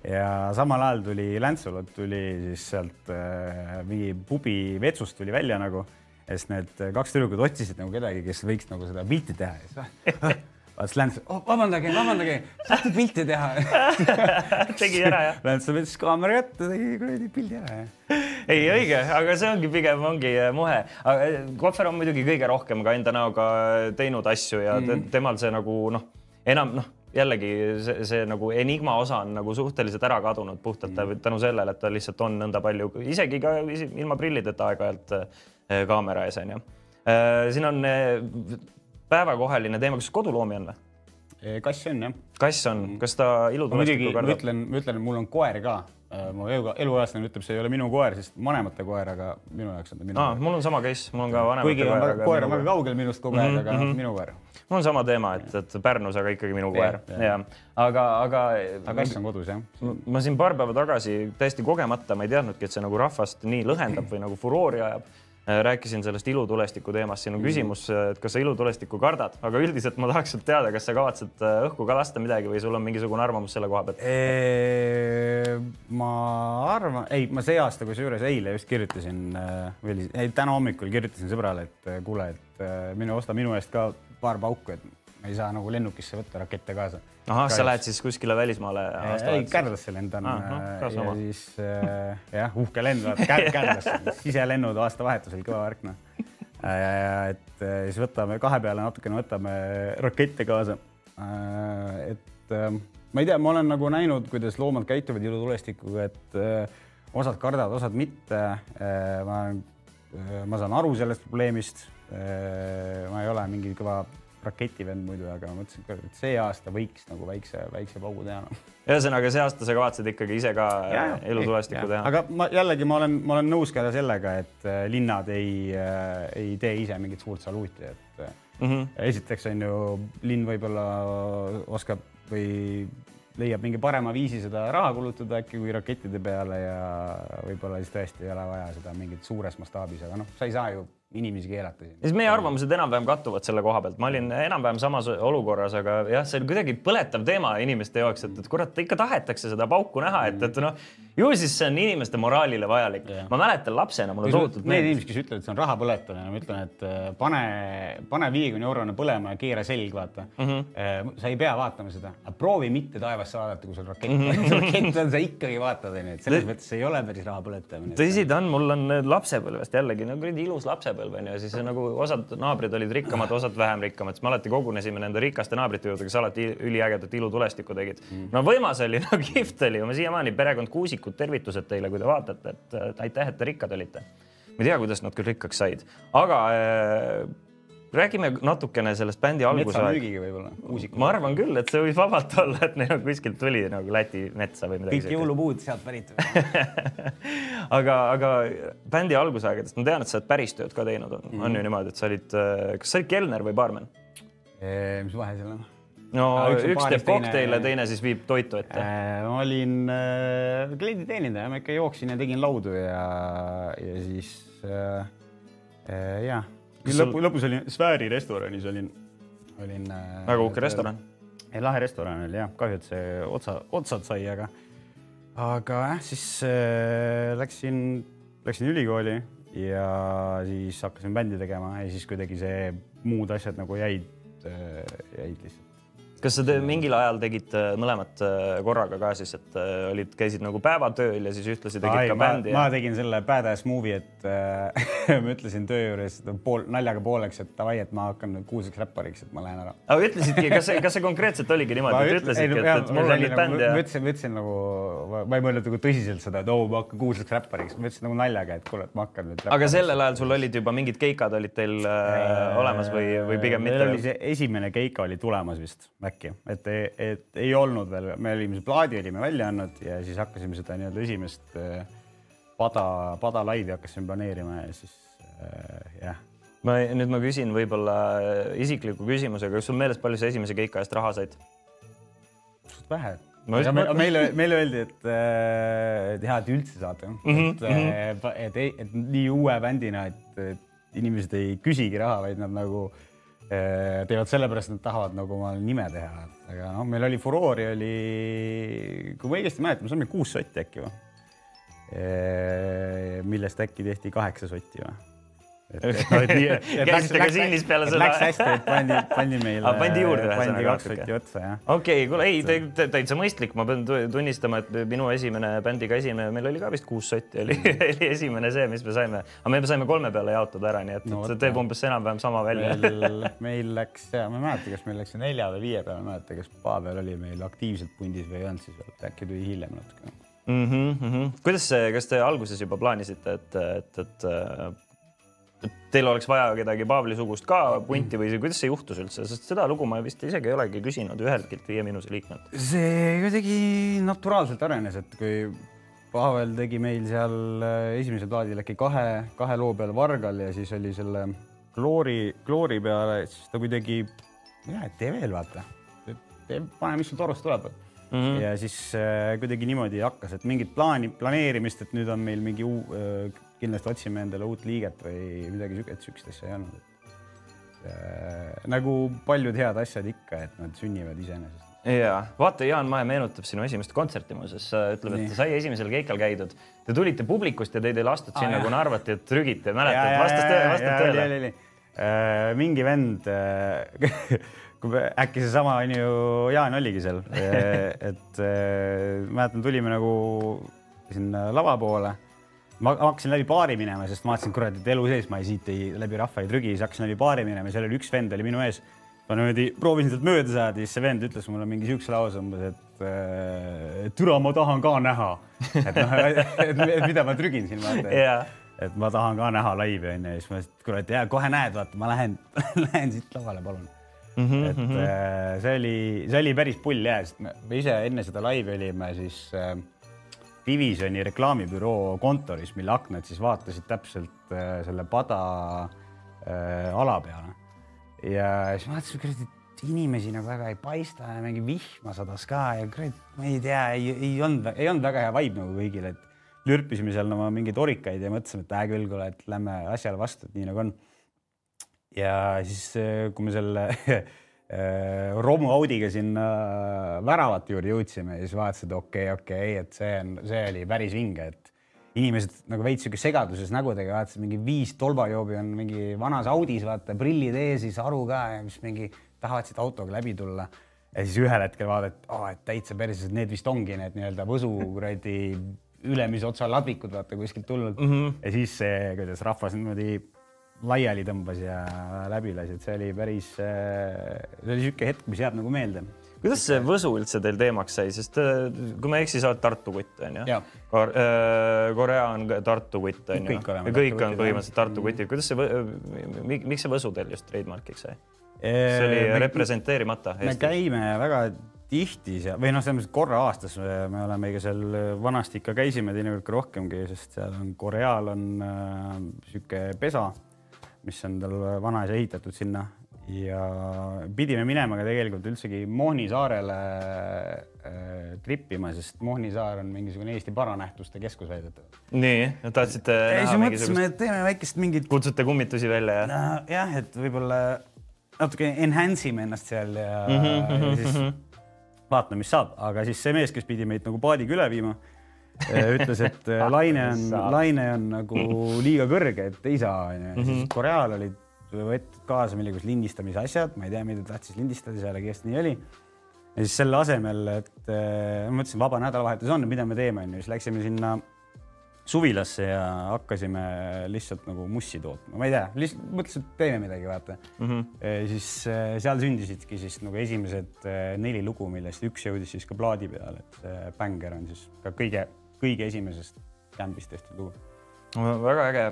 ja samal ajal tuli Lantsolot tuli siis sealt äh, mingi pubi vetsust tuli välja nagu, sest need kaks tüdrukut otsisid nagu kedagi, kes võiks nagu seda pilti teha ja siis vaatas Lance oh,, vabandage, vabandage, saate pilti teha tegi ära jah? Lance võttis kaamera kätte, tegi kuradi pildi ära jah. ei, õige, aga see ongi pigem ongi äh, muhe. Äh, Kohver on muidugi kõige rohkem ka enda näoga teinud asju ja mm -hmm. temal see nagu noh, enam noh, jällegi see, see nagu enigma osa on nagu suhteliselt ära kadunud puhtalt mm tänu sellele, et ta lihtsalt on nõnda palju, isegi ka ilma prillideta aeg-ajalt äh, kaamera ees onju. siin on päevakohaline teema, kas koduloomi on või? kass on jah. kass on, mm. kas ta ilutulestikku kardab? ma ütlen, ma ütlen, mul on koer ka. Mu elu, eluaaslane ütleb, see ei ole minu koer, sest vanemate koer, aga minu jaoks on ta minu koer. mul on sama case, mul on ka vanemate Kuigi koer. kuigi koer on väga kaugel minust kogu aeg mm, -hmm. aga mm -hmm. minu koer. mul on sama teema, et, et Pärnus, aga ikkagi minu koer ja, ja. aga, aga. aga kass on kodus jah. ma siin paar päeva tagasi täiesti kogemata, ma ei teadnudki, et see nagu rahvast nii lõhendab või nagu furoori ajab rääkisin sellest ilutulestiku teemast, siin on mm. küsimus, et kas sa ilutulestikku kardad, aga üldiselt ma tahaks sult teada, kas sa kavatsed äh, õhku ka lasta midagi või sul on mingisugune arvamus selle koha pealt? ma arvan, ei, ma see aasta kusjuures eile just kirjutasin või ei, täna hommikul kirjutasin sõbrale, et kuule, et mine osta minu eest ka paar pauku, et ei saa nagu lennukisse võtta rakette kaasa ahah, sa lähed siis kuskile välismaale? ei, Kärdlasse lendan ah, no, ja siis äh, jah, uhke lend, vaata Kärdlasse, siselennud aastavahetusel, kõva värk noh. et äh, siis võtame kahe peale natukene võtame rakette kaasa. Äh, et ma ei tea, ma olen nagu näinud, kuidas loomad käituvad ilutulestikuga, et osad kardavad, osad mitte. ma, ma saan aru sellest probleemist. ma ei ole mingi kõva raketivend muidu, aga ma mõtlesin, et see aasta võiks nagu väikse, väikse paugu teha no.. ühesõnaga see aasta sa kavatsed ikkagi ise ka elutulestikku teha? aga ma jällegi ma olen, ma olen nõus ka sellega, et äh, linnad ei, äh, ei tee ise mingit suurt saluuti, et mm -hmm. esiteks on ju linn võib-olla oskab või leiab mingi parema viisi seda raha kulutada äkki kui rakettide peale ja võib-olla siis tõesti ei ole vaja seda mingit suures mastaabis, aga noh, sa ei saa ju inimesi keelata siis meie arvamused enam-vähem kattuvad selle koha pealt, ma olin enam-vähem samas olukorras, aga jah, see on kuidagi põletav teema inimeste jaoks, et, et kurat, ikka tahetakse seda pauku näha, et, et noh, ju siis see on inimeste moraalile vajalik. ma mäletan lapsena, mulle tohutult meeldis. Need inimesed, kes ütlevad, et see on raha põletamine, ma ütlen, et äh, pane, pane viiekümne eurone põlema ja keera selg, vaata mm. -hmm. sa ei pea vaatama seda, proovi mitte taevasse vaadata, kui sul rakett mm, -hmm. rakett on, sa ikkagi vaatad, onju, et selles mõttes ei ole päris raha põletamine. tõsi ta on, mul on lapsepõlvest jällegi no kuradi ilus lapsepõlv onju siis nagu osad naabrid olid rikkamad, osad vähem rikkamad, siis me alati kogunesime nende rikaste naabrite juurde, kes alati üliägedat ilutulestikku tegid mm.. no võimas oli, no kihvt oli, ma siiamaani perekond Kuusikud, tervitused teile, kui te vaatate, et aitäh, et te rikkad olite. ma ei tea, kuidas nad küll rikkaks said, aga äh, räägime natukene sellest bändi algusaeg. metsamüügiga võib-olla, ma arvan küll, et see võib vabalt olla, et neil kuskilt tuli nagu Läti metsa või midagi. kõik jõulupuud sealt pärit aga, aga bändi algusaegadest ma tean, et sa oled päris tööd ka teinud, on mm, -hmm. on ju niimoodi, et sa olid, kas sa olid kelner või baarmen? mis vahe seal on? No üks, üks teeb kokteile, teine siis viib toitu ette äh,. ma olin äh, klienditeenindaja, ma ikka jooksin ja tegin laudu ja, ja siis äh, äh, jah lõpu, lõpus olin Sfääri restoranis olin, olin. Äh, väga uhke restoran. lahe restoran oli jah, kahju, et see otsa, otsad sai, aga, aga jah, siis äh, läksin, läksin ülikooli ja siis hakkasin bändi tegema ja siis kuidagi see muud asjad nagu jäid, äh, jäid lihtsalt kas sa te, mingil ajal tegid äh, mõlemat äh, korraga ka siis, et äh, olid, käisid nagu päevatööl ja siis ühtlasi tegid Ai, ka bändi? ma tegin selle badass movie, et äh, ma ütlesin töö juures pool naljaga pooleks, et davai, et ma hakkan nüüd kuulsaks räppariks, et ma lähen ära. aga ütlesidki, kas see, kas see konkreetselt oligi niimoodi, et ütlesidki, et, et mul on nüüd nagu, bänd ja? ma ütlesin, ma ütlesin nagu, ma ei mõelnud nagu tõsiselt seda, et oo oh,, ma hakkan kuulsaks räppariks, ma ütlesin nagu naljaga, et kuule, et ma hakkan nüüd. aga sellel ajal sul olid juba mingid keikad olid teil äh, olemas või, või pigem mitte? meil oli see esimene keika oli tulemas vist äkki, et et ei olnud veel, me olime, plaadi olime välja andnud ja siis hakkasime seda nii-öelda esimest äh, pada, pada laivi hakkasime planeerima ja siis äh, jah. ma nüüd ma küsin võib-olla äh, isikliku küsimusega, kas sul meeles, palju sa esimese keika eest raha said? suht vähe. Me, meile, meile öeldi, et, et hea, et üldse saate mm, -hmm, et -hmm. et, et, et nii uue bändina, et, et inimesed ei küsigi raha, vaid nad nagu teevad sellepärast, et nad tahavad nagu oma nime teha aga noh, meil oli furoori oli, kui ma õigesti mäletan, me saime kuus sotti äkki või? millest äkki tehti kaheksa sotti või? Käisite ka sinnis peale seda? Läks hästi, et pandi, pandi meile. pandi juurde. pandi kaks sotti otsa, jah. okei okay,, kuule, ei, täitsa mõistlik, ma pean tunnistama, et minu esimene bändiga esimene, meil oli ka vist kuus sotti oli, oli esimene see, mis me saime, aga me saime kolme peale jaotada ära, nii et no, see teeb umbes enam-vähem sama välja. meil, läks, ma ei mäleta, kas meil läks nelja või viie peale, ma ei mäleta, kas Pavel oli meil aktiivselt pundis või ei olnud siis veel, äkki tuli hiljem natuke mm. -hmm, mm -hmm. kuidas see, kas te alguses juba plaanisite, et, et, et teil oleks vaja kedagi Paavli-sugust ka punti või kuidas see juhtus üldse, sest seda lugu ma vist isegi ei olegi küsinud üheltki Viie Miinuse liikmelt. see kuidagi naturaalselt arenes, et kui Pavel tegi meil seal äh, esimesel plaadil äkki kahe, kahe loo peale Vargal ja siis oli selle kloori, kloori peale, siis ta kuidagi, jah, et tee veel, vaata. pane, mis sul torust tuleb mm. -hmm. ja siis äh, kuidagi niimoodi hakkas, et mingit plaani, planeerimist, et nüüd on meil mingi uu, äh, kindlasti otsime endale uut liiget või midagi siukest, siukest asja ei olnud. Äh, nagu paljud head asjad ikka, et nad sünnivad iseenesest. ja vaata, Jaan Mae meenutab sinu esimest kontserti muuseas, ütleb, et sai esimesel keikal käidud. Te tulite publikust ja teid ei lastud sinna, kuna arvati, et trügite, mäletad, vastas tõele, vastab tõele. Äh, mingi vend äh, kui äkki seesama on ju, Jaan oligi seal, et mäletan, tulime nagu sinna lava poole ma hakkasin läbi baari minema, sest ma vaatasin, kurat, et elu sees ma ei siit ei läbi rahva ei trügi, siis hakkasin läbi baari minema ja seal oli üks vend oli minu ees. ma niimoodi proovisin sealt mööda saada, siis see vend ütles mulle mingi siukse lause umbes, et türa, ma tahan ka näha. et noh, et mida ma trügin siin vaata yeah.. et ma tahan ka näha laivi onju ja siis ma ütlesin, et kurat, ja kohe näed, vaata, ma lähen lähen siit lavale, palun. Mm -hmm, et mm -hmm. see oli, see oli päris pull ja, sest me ise enne seda laivi olime siis äh, Divisioni reklaamibüroo kontoris, mille aknad siis vaatasid täpselt äh, selle pada äh, ala peale. ja siis ma vaatasin, kuradi, inimesi nagu väga ei paista ja mingi vihma sadas ka ja kuradi, ma ei tea, ei, ei olnud, ei olnud väga hea vibe nagu kõigil, et lürpisime seal oma mingeid orikaid ja mõtlesime, et hää küll, kuule, et lähme asjale vastu, et nii nagu on. ja siis, äh, kui me selle Äh, romuaudiga sinna väravate juurde jõudsime ja siis vaatasid, okei okay,, okei okay,, et see on, see oli päris vinge, et inimesed nagu veits sihuke segaduses nägudega vaatasid mingi viis tolbajoobi on mingi vanas Audis, vaata prillid ees, siis aru ka ja mis mingi tahavad siit autoga läbi tulla. ja siis ühel hetkel vaadati, oh, et täitsa perses, et need vist ongi need nii-öelda Võsu kuradi ülemise otsa ladvikud, vaata kuskilt tulnud mm. -hmm. ja siis see, kuidas rahvas niimoodi laiali tõmbas ja läbi lasi, et see oli päris, see oli niisugune hetk, mis jääb nagu meelde. kuidas see Võsu üldse teil teemaks sai, sest äh, kui ma ei eksi, sa oled Tartu kutt onju Jaa. Kor? Korea on Tartu kutt onju. Kõik oleme kõik on põhimõtteliselt Tartu jah. kutid, kuidas see, miks see Võsu teil just trademark'iks sai? see oli me, representeerimata me käime väga tihti seal või noh, selles mõttes korra aastas me, me oleme ikka seal vanasti ikka käisime teinekord ka rohkemgi, sest seal on Koreal on äh, sihuke pesa, mis on tal vanaisa ehitatud sinna ja pidime minema ka tegelikult üldsegi Mohni saarele äh, trippima, sest Mohni saar on mingisugune Eesti paranähtuste keskus väidetavalt. nii, tahtsite ja näha siis mõtlesime, mingisugust, et teeme väikest mingit kutsute kummitusi välja ja? no, jah, et võib-olla natuke enhance ime ennast seal ja, mm -hmm, ja siis vaatame, mis saab, aga siis see mees, kes pidi meid nagu paadiga üle viima, ütles, et äh, laine on, laine on nagu liiga kõrge, et ei saa, onju. Mhm. siis Koreal olid võetud kaasa millegipärast lindistamise asjad, ma ei tea, mida ta tahtis lindistada, seal kindlasti nii oli. ja siis selle asemel, et äh, ma mõtlesin, vaba nädalavahetus on, mida me teeme, onju, siis läksime sinna suvilasse ja hakkasime lihtsalt nagu mussi tootma, ma ei tea, lihtsalt mõtlesin, et teeme midagi, vaata mm. -hmm. siis äh, seal sündisidki siis nagu esimesed äh, neli lugu, millest üks jõudis siis ka plaadi peale, et Bänger on siis ka kõige, kõige esimesest Jambist tehtud lugu. väga äge.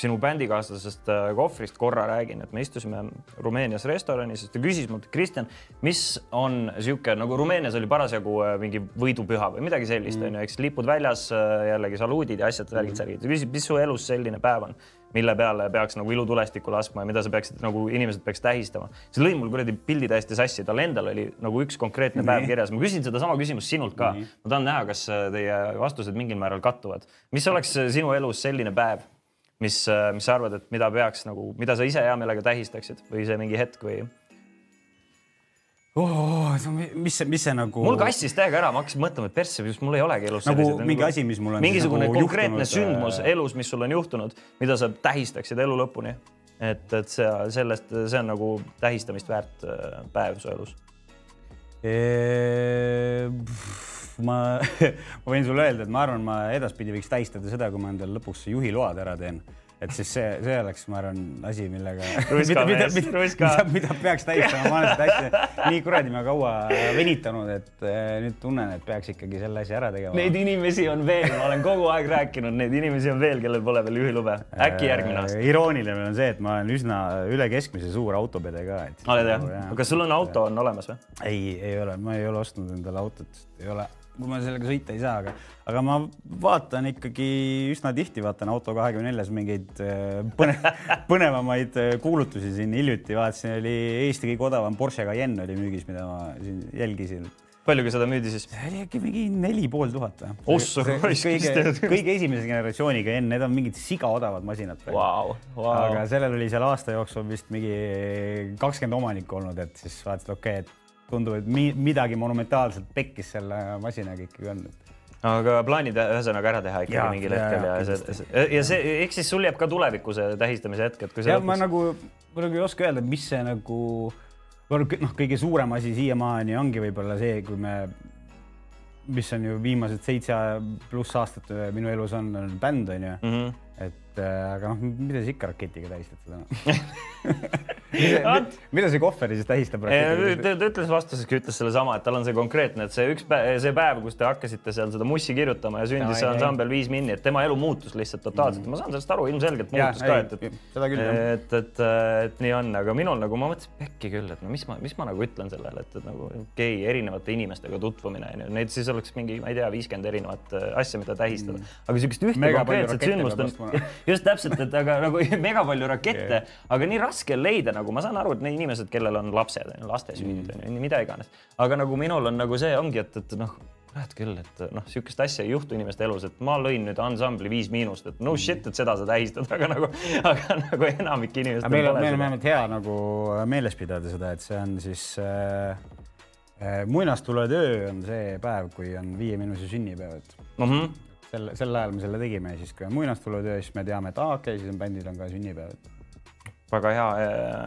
sinu bändikaaslasest äh, Kohvrist korra räägin, et me istusime Rumeenias restoranis, siis ta küsis mult, Kristjan, mis on sihuke nagu Rumeenias oli parasjagu äh, mingi võidupüha või midagi sellist onju mm., eks lipud väljas, äh, jällegi saluudid ja asjad, värgid, särgid. ta küsis, mis su elus selline päev on, mille peale peaks nagu ilutulestikku laskma ja mida sa peaksid nagu inimesed peaks tähistama. see lõi mul kuradi pildi täiesti sassi, tal endal oli nagu üks konkreetne päev kirjas. ma küsin sedasama küsimust sinult ka. ma tahan näha, kas äh, teie vastused mingil määral kattuvad. mis oleks äh, sinu elus selline päev, mis, mis sa arvad, et mida peaks nagu, mida sa ise hea meelega tähistaksid või see mingi hetk või? Oh, mis see, mis see nagu. mul kassis täiega ära, ma hakkasin mõtlema, et persse, just mul ei olegi elus Nagu selliseid- mingi asi, mis mul on mingisugune nagu konkreetne juhtunud, sündmus äh, elus, mis sul on juhtunud, mida sa tähistaksid elu lõpuni. et, et see, sellest, see on nagu tähistamist väärt äh, päev su elus. ma, ma võin sulle öelda, et ma arvan, ma edaspidi võiks tähistada seda, kui ma endale lõpuks juhiload ära teen. Et siis see, see oleks, ma arvan, asi, millega. Mida, mida, ruska. mida, mida peaks tähistama, ma olen seda asja nii kuradi kaua venitanud, et eh, nüüd tunnen, et peaks ikkagi selle asja ära tegema. Neid inimesi on veel, ma olen kogu aeg rääkinud, neid inimesi on veel, kellel pole veel juhilube. äkki järgmine aasta? irooniline on see, et ma olen üsna üle keskmise suur autopede ka. oled jah? kas sul on auto on olemas või? ei, ei ole, ma ei ole ostnud endale autot, ei ole, kui ma sellega sõita ei saa, aga, aga ma vaatan ikkagi üsna tihti, vaatan Auto24-s mingeid äh, põne, põnevamaid äh, kuulutusi siin hiljuti vaatasin, oli Eesti kõige odavam Porsche Cayenne oli müügis, mida ma siin jälgisin. paljuga seda müüdi siis? oli äkki mingi neli pool tuhat või? Ossa raisk, mis kõige, esimese generatsiooni Cayenne, need on mingid siga odavad masinad Vau, vau. aga sellel oli seal aasta jooksul vist mingi kakskümmend omanikku olnud, et siis vaatasid, okei okay,, et tundub, et mi midagi monumentaalselt pekkis selle masinaga ikkagi on. aga plaanid ühesõnaga ära teha ikkagi Jaa, mingil jaa, hetkel ja see, kindlasti. see ja see, eks siis sul jääb ka tulevikku see tähistamise hetk, et kui see ja ma nagu muidugi ei oska öelda, mis see nagu noh, kõige suurem asi siiamaani ongi võib-olla see, kui me, mis on ju viimased seitse pluss aastat minu elus on, on bänd on ju mm. -hmm. Et äh, aga noh, mida sa ikka raketiga tähistad seda mida, mida see kohver siis tähistab ta ütles vastuseski, ütles sellesama, et tal on see konkreetne, et see üks päev, see päev, kus te hakkasite seal seda mussi kirjutama ja sündis Jaa, see ansambel Viis Minni, et tema elu muutus lihtsalt totaalselt mm.. ma saan sellest aru, ilmselgelt muutus ka, ei, et, et, jah. et, et, et nii on, aga minul nagu ma mõtlesin pekki küll, et no mis ma, mis ma nagu ütlen sellele, et, et nagu okei okay,, erinevate inimestega tutvumine neid siis oleks mingi, ma ei tea, viiskümmend erinevat äh, asja, mida tähistada mm., aga sihukest ühte konkreetset sündmust on. just täpselt, et aga nagu mega palju rakette, aga nii raske on leida nagu ma saan aru, et need inimesed, kellel on lapsed, laste sünnid on ju, mida iganes, aga nagu minul on nagu see ongi, et, et noh, kurat küll, et noh, sihukest asja ei juhtu inimeste elus, et ma lõin nüüd ansambli Viis Miinust, et no shit, et seda sa tähistad, aga nagu, aga nagu enamik inimestel meil on, meil on vähemalt hea nagu meeles pidada seda, et see on siis äh, äh, muinastuletöö on see päev, kui on viie miinuse sünnipäev, et Mm -hmm. Sel, sel ajal me selle tegime siis, kui on muinastuletöö, siis me teame, et aa, okei okay,, siis on bändil on ka sünnipäev. väga hea,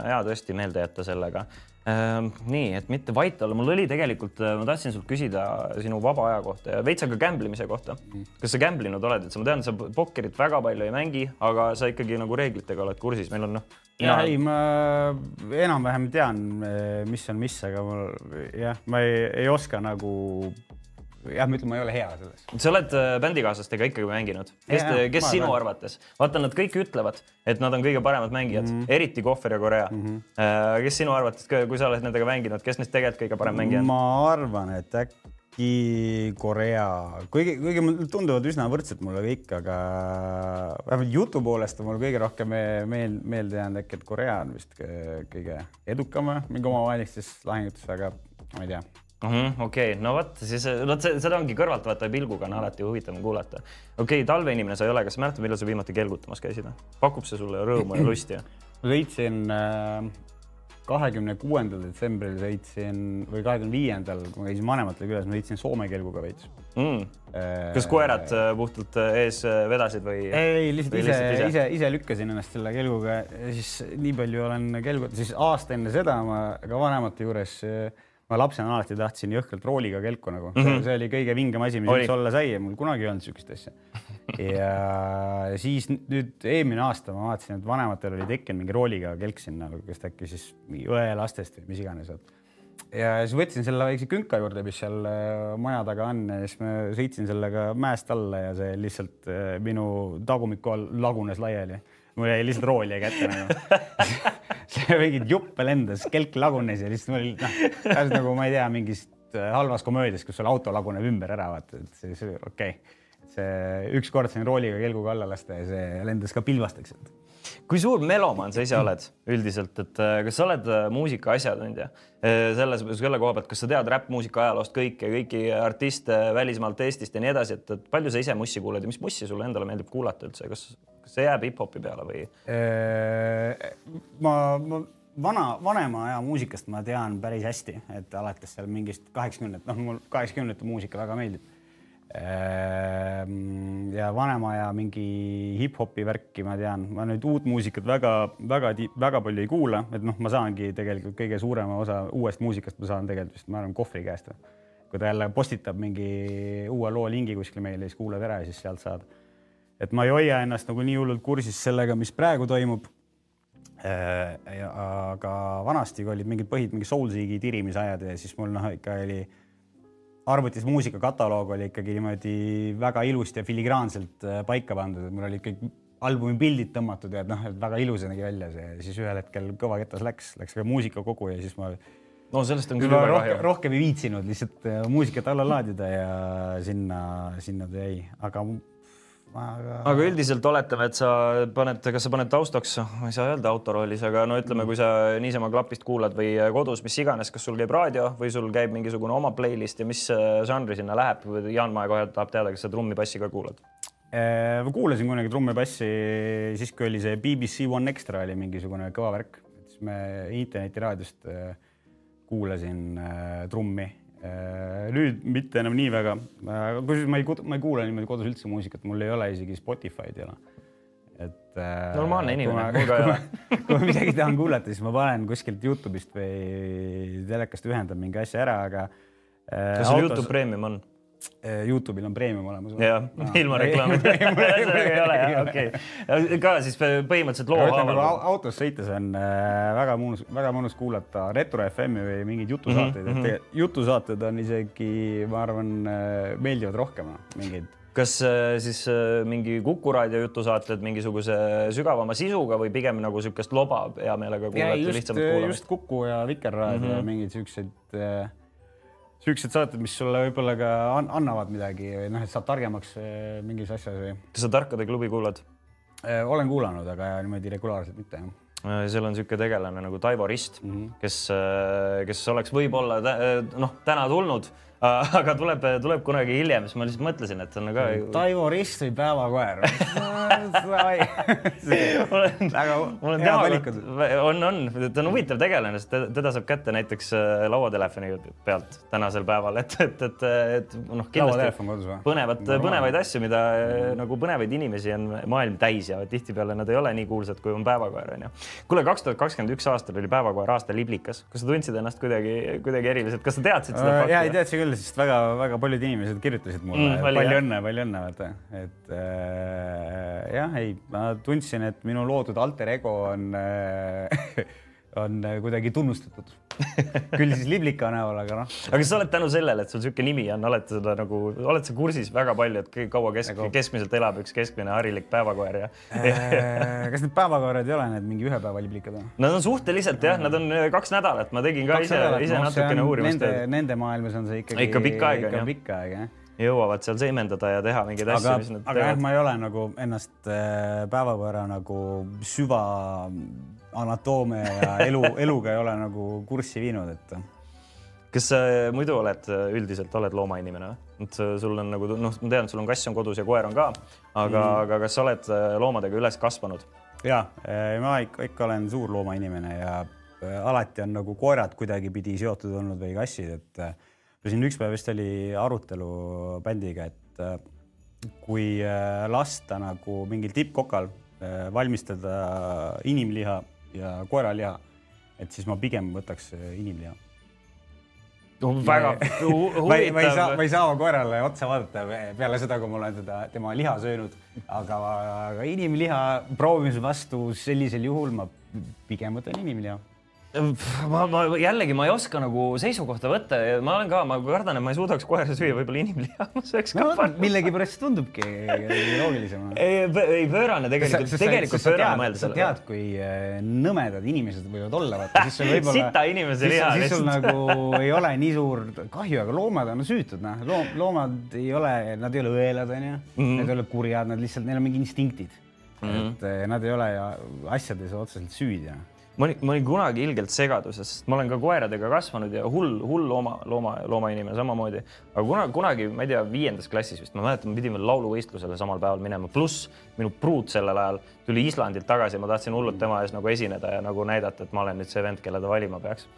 hea tõesti meelde jätta sellega. nii, et mitte vait olla, mul oli tegelikult, ma tahtsin sult küsida sinu vaba aja kohta ja veitsa ka gamblemise kohta. kas sa gamblinud oled, et sa, ma tean, sa pokkerit väga palju ei mängi, aga sa ikkagi nagu reeglitega oled kursis, meil on noh. ja ei, ma enam-vähem tean, mis on mis, aga mul jah, ma ei, ei oska nagu jah, ma ütlen, ma ei ole hea selles. sa oled äh, bändikaaslastega ikkagi mänginud, kes, kes sinu olen. arvates, vaata, nad kõik ütlevad, et nad on kõige paremad mängijad mm, -hmm. eriti Kohver ja Korea mm. -hmm. kes sinu arvates, kui sa oled nendega mänginud, kes neist tegelikult kõige parem mängija on? ma arvan, et äkki Korea, kuigi, kuigi mul tunduvad üsna võrdsed mulle kõik, aga vähemalt jutu poolest on mul kõige rohkem meel, meelde jäänud äkki, et Korea on vist kõige edukam mingi omavahelistes lahingutes, aga ma ei tea mm -hmm,. okei okay., no vot, siis vot seda ongi kõrvaltvaataja pilguga on alati huvitav kuulata. okei okay,, talveinimene sa ei ole, kas mäletad, millal sa viimati kelgutamas käisid? pakub see sulle rõõmu ja lusti? sõitsin äh, kahekümne kuuendal detsembril sõitsin või kahekümne viiendal, kui ma käisin vanematele külas, ma sõitsin Soome kelguga veits mm.. kas koerad äh, puhtalt äh, ees vedasid või? ei, lihtsalt ise, ise, ise, ise lükkasin ennast selle kelguga siis nii palju olen kelgunud, siis aasta enne seda ma ka vanemate juures äh, ma lapsena alati tahtsin jõhkralt rooliga kelku nagu mm, -hmm. see oli kõige vingem asi, mis üldse olla sai ja mul kunagi ei olnud niisugust asja. ja siis nüüd eelmine aasta ma vaatasin, et vanematel oli tekkinud mingi rooliga kelk sinna, kas ta äkki siis õelastest või mis iganes. ja siis võtsin selle väikse künka juurde, mis seal äh, maja taga on ja siis ma sõitsin sellega mäest alla ja see lihtsalt äh, minu tagumiku all lagunes laiali mul jäi lihtsalt rool jäi kätte nagu see mingit juppe lendas, kelk lagunes ja lihtsalt mul noh, nagu ma ei tea, mingist äh, halvas komöödias, kus sul auto laguneb ümber ära, vaata, et see, see okei okay. see ükskord sain rooliga kelguga alla lasta ja see lendas ka pilbasteks. kui suur melomaan sa ise oled üldiselt, et äh, kas sa oled äh, muusika asjatundja selles, selle koha pealt, kas sa tead räppmuusika ajaloost kõike, kõiki artiste välismaalt, Eestist ja nii edasi, et, et palju sa ise mussi kuulad ja mis mussi sulle endale meeldib kuulata üldse, kas kas see jääb hip-hopi peale või? ma, ma vana, vanema aja muusikast ma tean päris hästi, et alates seal mingist kaheksakümnendat, noh, mul kaheksakümnendate muusika väga meeldib. ja vanema aja mingi hip-hopi värki ma tean, ma nüüd uut muusikat väga-väga, väga palju ei kuula, et noh, ma saangi tegelikult kõige suurema osa uuest muusikast ma saan tegelikult vist, ma arvan, kohvri käest. kui ta jälle postitab mingi uue loo lingi kuskile meile, siis kuulad ära ja siis sealt saad et ma ei hoia ennast nagu nii hullult kursis sellega, mis praegu toimub. Äh, aga vanasti olid mingid põhid, mingi Soulseeki tirimisajad ja siis mul noh, ikka oli arvutis muusikakataloog oli ikkagi niimoodi väga ilusti ja filigraanselt äh, paika pandud, et mul olid kõik albumi pildid tõmmatud ja et noh, et väga ilus nägi välja see, siis ühel hetkel kõva ketas läks, läks ka muusikakogu ja siis ma no sellest on küll väga rohkem, kahju. rohkem ei viitsinud lihtsalt äh, muusikat alla laadida ja sinna, sinna ta jäi, aga aga. aga üldiselt oletame, et sa paned, kas sa paned taustaks, ma ei saa öelda autoroolis, aga no ütleme, kui sa niisama klapist kuulad või kodus, mis iganes, kas sul käib raadio või sul käib mingisugune oma playlist ja mis äh, žanri sinna läheb? Jaan Mae kohe tahab teada, kas sa trummi-bassi ka kuulad? Äh, ma kuulasin kunagi trummi-bassi siis, kui oli see BBC One Extra oli mingisugune kõva värk, siis me internetiraadiost äh, kuulasin trummi nüüd mitte enam nii väga, kusjuures ma ei, ma ei kuula niimoodi kodus üldse muusikat, mul ei ole isegi Spotify'd ei ole. et äh, normaalne inimene, ei ole. kui ma midagi tahan kuulata, siis ma panen kuskilt Youtube'ist või telekast ühendan mingi asja ära, aga. Äh, kas sul autos... Youtube Premium on? Eh, Youtube'il on premium olemas. jah, ilma reklaamita ei ole jah, okei okay.. ka siis põhimõtteliselt loo haaval. autos sõites on äh, väga mõnus, väga mõnus kuulata Retro FM-i või mingeid jutusaateid mm, -hmm. et jutusaated on isegi, ma arvan, äh, meeldivad rohkem, mingeid kas äh, siis mingi Kuku raadio jutusaated mingisuguse sügavama sisuga või pigem nagu niisugust loba hea meelega kuulata, lihtsamalt kuulata? just Kuku ja Vikerraadio mm -hmm. mingeid siukseid äh, siuksed saated, mis sulle võib-olla ka an annavad midagi või noh, et saad targemaks eh, mingis asjas või. kas sa Tarkade klubi kuulad? Eh, olen kuulanud, aga niimoodi regulaarselt mitte jah eh, seal on niisugune tegelane nagu Taivo Rist mm, -hmm. kes, kes oleks võib-olla noh, täna tulnud, aga tuleb, tuleb kunagi hiljem, siis ma lihtsalt mõtlesin, et on ka. Taivo Rist või päevakoer väga hea valikud. on, on, ta on huvitav tegelane, sest teda saab kätte näiteks äh, lauatelefoni pealt tänasel päeval, et, et, et, et noh, kindlasti põnevat, põnevaid asju, mida mm. nagu põnevaid inimesi on maailm täis ja tihtipeale nad ei ole nii kuulsad, kui on päevakoer onju. kuule, kaks tuhat kakskümmend üks aastal oli päevakoer aasta liblikas, kas sa tundsid ennast kuidagi, kuidagi eriliselt, kas sa teadsid seda fakti? ja ei teadsin küll, sest väga-väga paljud inimesed kirjutasid mulle. Mm,, palju õnne, palju õnne, vaata, et äh, jah, ei, ma tundsin, et minu loodud alter ego on äh, on kuidagi tunnustatud küll siis liblika näol, aga noh. aga kas sa oled tänu sellele, et sul niisugune nimi on, oled seda nagu, oled sa kursis väga palju, et kaua kesk, nagu... keskmiselt elab üks keskmine harilik päevakoer ja äh, kas need päevakoerad ei ole need mingi ühe päeva liblikad või? Nad on suhteliselt jah, nad on äh, kaks nädalat, ma tegin ka kaks ise, ise no, natukene uurimustööd. Nende, nende maailmas on see ikkagi ikka pikka aega, ikka pikka aega jah jõuavad seal seemendada ja teha mingeid asju, mis nad aga teevad. jah, ma ei ole nagu ennast äh, päevakoera nagu süva anatoomia ja elu, eluga ei ole nagu kurssi viinud, et. kas sa muidu oled üldiselt, oled loomainimene või? et sul on nagu noh, ma tean, sul on kass on kodus ja koer on ka, aga mm., aga kas sa oled äh, loomadega üles kasvanud? ja, äh, ma ikka, ikka olen suur loomainimene ja alati on nagu koerad kuidagipidi seotud olnud või kassid, et siin üks päev vist oli arutelu bändiga, et äh, kui äh, lasta nagu mingil tippkokal äh, valmistada inimliha ja koeraliha, et siis ma pigem võtaks inimliha no,. väga huvitav. ma ei saa, ma ei saa oma koerale otsa vaadata peale seda, kui ma olen teda, tema liha söönud, aga, aga inimliha proovimise vastu sellisel juhul ma pigem võtan inimliha ma, ma jällegi, ma ei oska nagu seisukohta võtta ja ma olen ka, ma kardan, et ma ei suudaks kohe süüa võib-olla inimliha, ma sööks ka no, millegipärast tundubki loogilisem. ei, ei pöörane tegelikult, tegelikult pöörane mõelda sellele. sa tead, kui äh, nõmedad inimesed võivad olla, vaata siis sul võib-olla. sita inimese liha. siis sul nagu ei ole nii suur kahju, aga loomad on süütud, noh, loom, loomad ei ole, nad ei ole õelad, onju, mhm. nad ei ole kurjad, nad lihtsalt, neil on mingi instinktid mm. -hmm. et äh, nad ei ole asjades otseselt süüdi ma olin, ma olin kunagi ilgelt segaduses, sest ma olen ka koeradega kasvanud ja hull, hull looma, looma, loomainimene samamoodi. aga kunagi, kunagi, ma ei tea, viiendas klassis vist, ma mäletan, me pidime lauluvõistlusele samal päeval minema, pluss minu pruut sellel ajal tuli Islandilt tagasi, ma tahtsin hullult tema ees nagu esineda ja nagu näidata, et ma olen nüüd see vend, kelle ta valima peaks.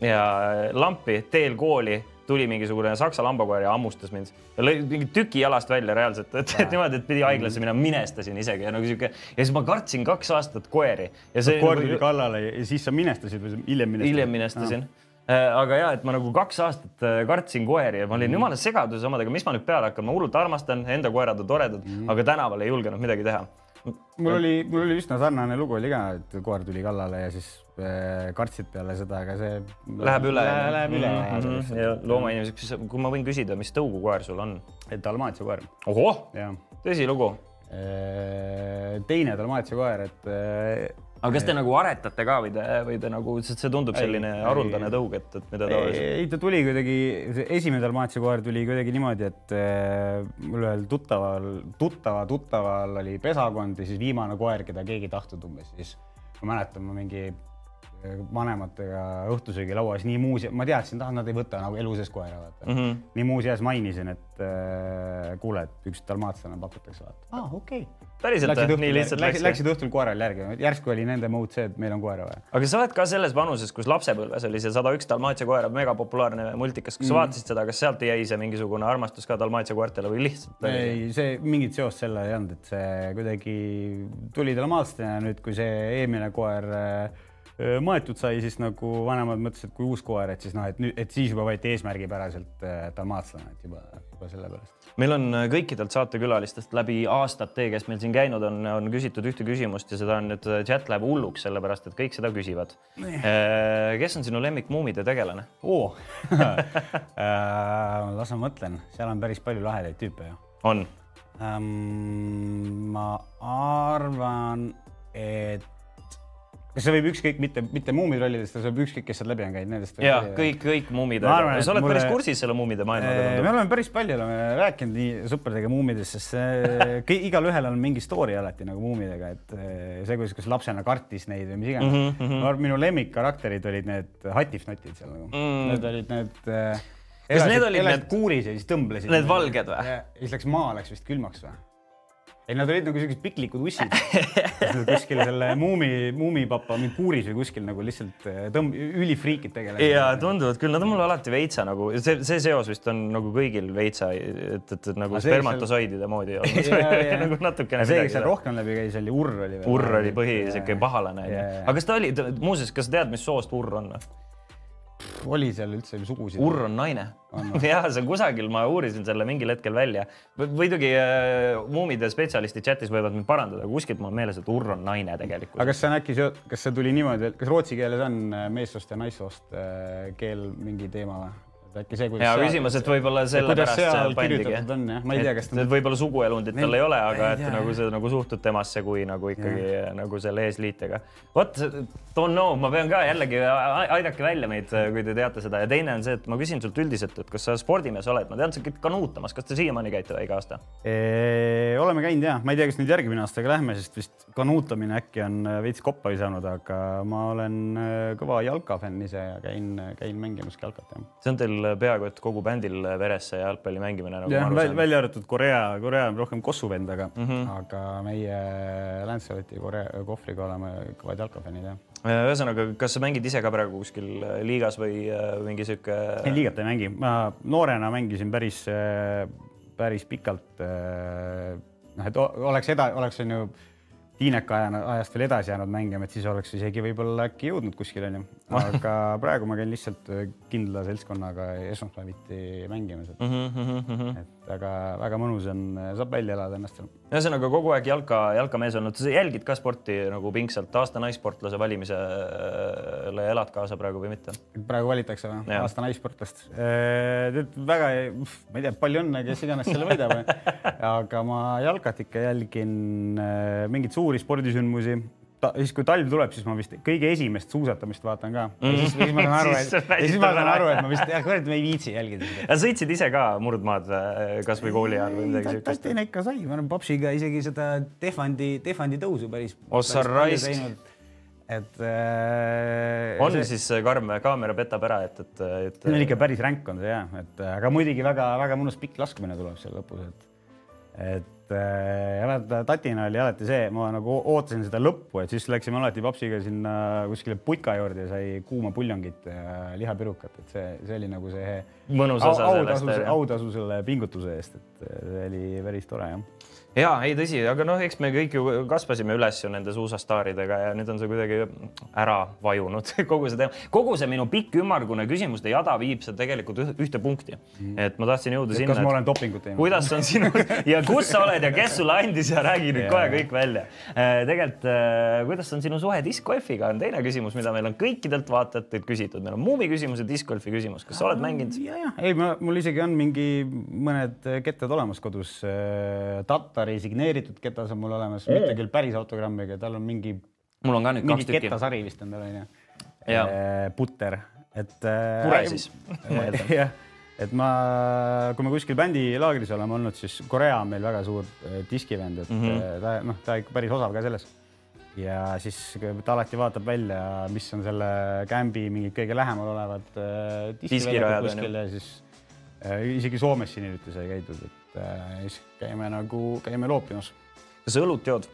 ja lampi teel kooli tuli mingisugune saksa lambakoer ja hammustas mind. lõi mingi tüki jalast välja reaalselt, et, et niimoodi, et pidi haiglasse minema, minestasin isegi ja nagu sihuke ja siis ma kartsin kaks aastat koeri. ja see. koer tuli kallale ja siis sa minestasid või hiljem minestasid? hiljem minestasin äh, aga ja, et ma nagu kaks aastat äh, kartsin koeri ja ma olin mm. jumala segaduses omadega, mis ma nüüd peale hakkan, ma hullult armastan, enda koerad on toredad mm., aga tänaval ei julgenud midagi teha mul oli, mul oli üsna sarnane lugu oli ka, et koer tuli kallale ja siis kartsid peale seda, aga see läheb üle. Läheb üle mm. -hmm. ja loomainimeseks, kui ma võin küsida, mis tõugukoer sul on? dalmaatia koer. ohoh, tõsilugu? Äh, teine dalmaatia koer, et äh, aga kas te nagu aretate ka või te, või te nagu, sest see tundub selline ei, haruldane ei, tõug, et, et mida tavaliselt? ei, ta tuli kuidagi, esimene dalmaatia koer tuli kuidagi niimoodi, et äh, mul ühel tuttaval, tuttava tuttaval oli pesakond ja siis viimane koer, keda keegi ei tahtnud umbes, siis ma mäletan, ma mingi vanematega õhtusöögilauas nii muuseas, ma teadsin, et nad ei võta nagu elu sees koera, vaata mm. -hmm. nii muuseas mainisin, et äh, kuule, et üks dalmaatlane pakutakse, vaata. aa ah,, okei okay.. päriselt või? nii lihtsalt läks? Läksid õhtul koerale järgi, järsku oli nende mood see, et meil on koera vaja. aga sa oled ka selles vanuses, kus lapsepõlves oli see sada üks dalmaatia koera megapopulaarne multikas, kas sa mm. vaatasid seda, kas sealt jäi see mingisugune armastus ka dalmaatia koertele või lihtsalt? ei, see mingit seost selle ei olnud, et see kuidagi tuli dalmaatlastena ja nüüd, kui see eelmine koer äh, maetud sai, siis nagu vanemad mõtlesid, et kui uus koer, et siis noh, et nüüd, et siis juba võeti eesmärgipäraselt dalmaatslane, et juba, juba sellepärast. meil on kõikidelt saatekülalistest läbi aastate, kes meil siin käinud on, on küsitud ühte küsimust ja seda on nüüd, chat läheb hulluks, sellepärast et kõik seda küsivad. kes on sinu lemmik muumide tegelane oh. las ma mõtlen, seal on päris palju lahedaid tüüpe ju. on um,? ma arvan, et kas see võib ükskõik mitte, mitte muumid rollidest, see võib ükskõik, kes sealt läbi on käinud, nendest. ja kõik, kõik muumid. sa oled mulle... päris kursis selle muumide maailmaga. me oleme päris palju oleme rääkinud nii sõpradega muumidest, sest see igalühel on mingi story alati nagu muumidega, et see, kuidas, kas lapsena kartis neid või mis iganes mm. -hmm. minu lemmikkarakterid olid need hatifnatid seal nagu mm., need olid need kas need olid elasid need, kuuris ja siis tõmblesid. need valged või? ja siis läks maa läks vist külmaks või? ei, nad olid nagu siuksed piklikud ussid. kuskil selle muumi, muumipapa mingi kuuris või kuskil nagu lihtsalt äh, tõmb-, ülifriikid tegelevad. ja tunduvad küll, nad on mulle alati veitsa nagu see, see seos vist on nagu kõigil veitsa, et, et, nagu spermatosoidide moodi Ja, olnud nagu natukene see, kes seal. rohkem läbi käis, oli Urr oli. Urr oli põhi, siuke pahalane onju aga kas ta oli, muuseas, kas sa tead, mis soost Urr on või? Oli seal üldse sugusid? Urr on naine On ja see kusagil, ma uurisin selle mingil hetkel välja. muidugi äh, muumide spetsialistid chatis võivad mind parandada, kuskilt mul on meeles, et Urr on naine tegelikult. aga kas see on äkki kas see tuli niimoodi, kas rootsi keeles on äh, meessoost ja naissoost äh, keel mingi teema või? Äkki see, kuidas hea küsimus, et võib-olla sellepärast seal see pandigi on jah, ma ei tea, kas et võib-olla suguelundit tal ei ole, aga et nagu sa nagu suhtud temasse kui nagu ikkagi nagu selle eesliitega. vot, don't know, ma pean ka jällegi, aidake välja meid, kui te teate seda. Ja teine on see, et ma küsin sult üldiselt, et kas sa spordimees oled, ma tean, sa käid kanuutamas, kas te siiamaani käite või iga aasta? oleme käinud ja ma ei tea, kas nüüd järgmine aasta ka lähme, sest vist kanuutamine äkki on äh, veits koppa visanud, aga ma olen äh, kõva jalkafänn ise ja käin, käin mängimas ka jalkat jah. see on teil peaaegu et kogu bändil veres see jalgpalli mängimine nagu jah, välja, arvatud Korea, Korea on rohkem kossuvend, aga mm. -hmm. aga meie Lanceloti Korea kohvriga oleme kõvad jalkafännid jah. ühesõnaga, kas sa mängid ise ka praegu kuskil liigas või äh, mingi sihuke? ei, liigat ei mängi, ma noorena mängisin päris, päris pikalt. noh, et oleks eda-, oleks on ju tiineka ajast veel edasi jäänud mängima, et siis oleks isegi võib-olla äkki jõudnud kuskile onju. aga praegu ma käin lihtsalt kindla seltskonnaga esmaspäeviti mängimas, et, Mhm, et väga väga mõnus on, saab välja elada ennast seal. ühesõnaga kogu aeg jalka, jalkamees olnud, sa jälgid ka sporti nagu pingsalt, aasta naissportlase valimisele elad kaasa praegu või mitte? praegu valitakse või? Aasta naissportlast. tead väga, ma ei tea, palju õnne, kes iganes selle võidab. aga ma jalkat ikka jälgin äh, mingeid suuri spordisündmusi. Siis kui talv tuleb, siis ma vist kõige esimest suusatamist vaatan ka mm.. siis, siis ma saan aru, et Siis siis ma saan aru, et ma vist, kurat, ma ei viitsi jälgida seda. sõitsid ise ka murdmaad kasvõi kooli ajal või midagi siukest? Tallinna ikka sai, ma olen papsiga isegi seda Tehvandi, Tehvandi tõusu päris. Ossa raisk. et äh, on see- siis karm kaamera petab ära, et, et, et see on ikka päris ränk on see ja, et äh, aga muidugi väga-väga mõnus pikk laskmine tuleb seal lõpus, et, et äh, ja vaata tatina oli alati see, ma nagu ootasin seda lõppu, et siis läksime alati papsiga sinna kuskile putka juurde ja sai kuuma puljongit ja lihapirukat, et see, see oli nagu see mõnus au, osa autasu sellest,. autasu selle pingutuse eest, et äh, see oli päris tore jah. Ja ei, tõsi, aga noh, eks me kõik ju kasvasime üles ju nende suusastaaridega ja nüüd on see kuidagi ära vajunud, kogu see teema, kogu see minu pikk ümmargune küsimuste jada viib see tegelikult üh- ühte punkti. et ma tahtsin jõuda sinna, kas ma et olen dopingut teinud? kuidas on sinu ja kus sa oled ja kes sulle andis ja räägi nüüd kohe kõik välja. tegelikult, kuidas on sinu suhe diskgolfiga, on teine küsimus, mida meil on kõikidelt vaatajatelt küsitud, meil on Muumi küsimus ja diskgolfi küsimus, kas sa oled mänginud? ja, ja ei, mul isegi on mingi mõned kettad olemas kodus. Tatari signeeritud ketas on mul olemas, mitte küll päris autogrammiga, tal on mingi, mul on ka nüüd mingi kaks tükki. kettasari vist on tal onju. Jaa. Putter, et. Pure siis, jah, et ma, kui me kuskil bändilaagris oleme olnud, siis Korea on meil väga suur eh, diskivend, et mm. -hmm. ta noh, ta ikka päris osav ka selles. ja siis ta alati vaatab välja, mis on selle kämbi mingid kõige lähemal olevad äh, Diskirajad, kuskil ja siis äh, isegi Soomes siin hiljuti sai käidud, et äh, siis käime nagu, käime loopimas. kas õlut jood?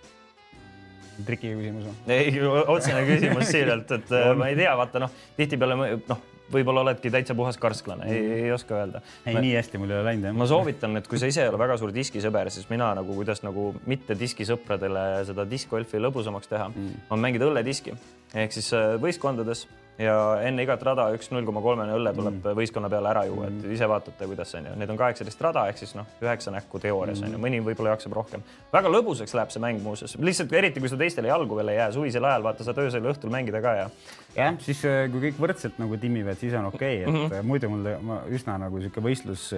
triki küsimus või? ei, otsene küsimus siiralt, et äh, ma ei tea, vaata noh, tihtipeale ma- noh, võib-olla oledki täitsa puhas karsklane, ei, ei oska öelda. ei, nii hästi mul ei ole läinud jah. ma soovitan, et kui sa ise ei ole väga suur diskisõber, siis mina nagu, kuidas nagu mitte diskisõpradele seda diskgolfi lõbusamaks teha mm., on mängida õllediski ehk siis äh, võistkondades ja enne igat rada üks null koma kolmene õlle tuleb mm. võistkonna peale ära juua, et ise vaatate, kuidas on ju, need on kaheksateist rada ehk siis noh, üheksa näkku teoorias on ju, mõni võib-olla jaksab rohkem. väga lõbusaks läheb see mäng muuseas, lihtsalt eriti kui sa teistele jalgu veel ei jää, suvisel ajal vaata saad öösel ja õhtul mängida ka ja jah, siis äh, kui kõik võrdselt nagu timmivad, siis on okei okay,, et mm -hmm. muidu mul ma üsna nagu sihuke võistlus,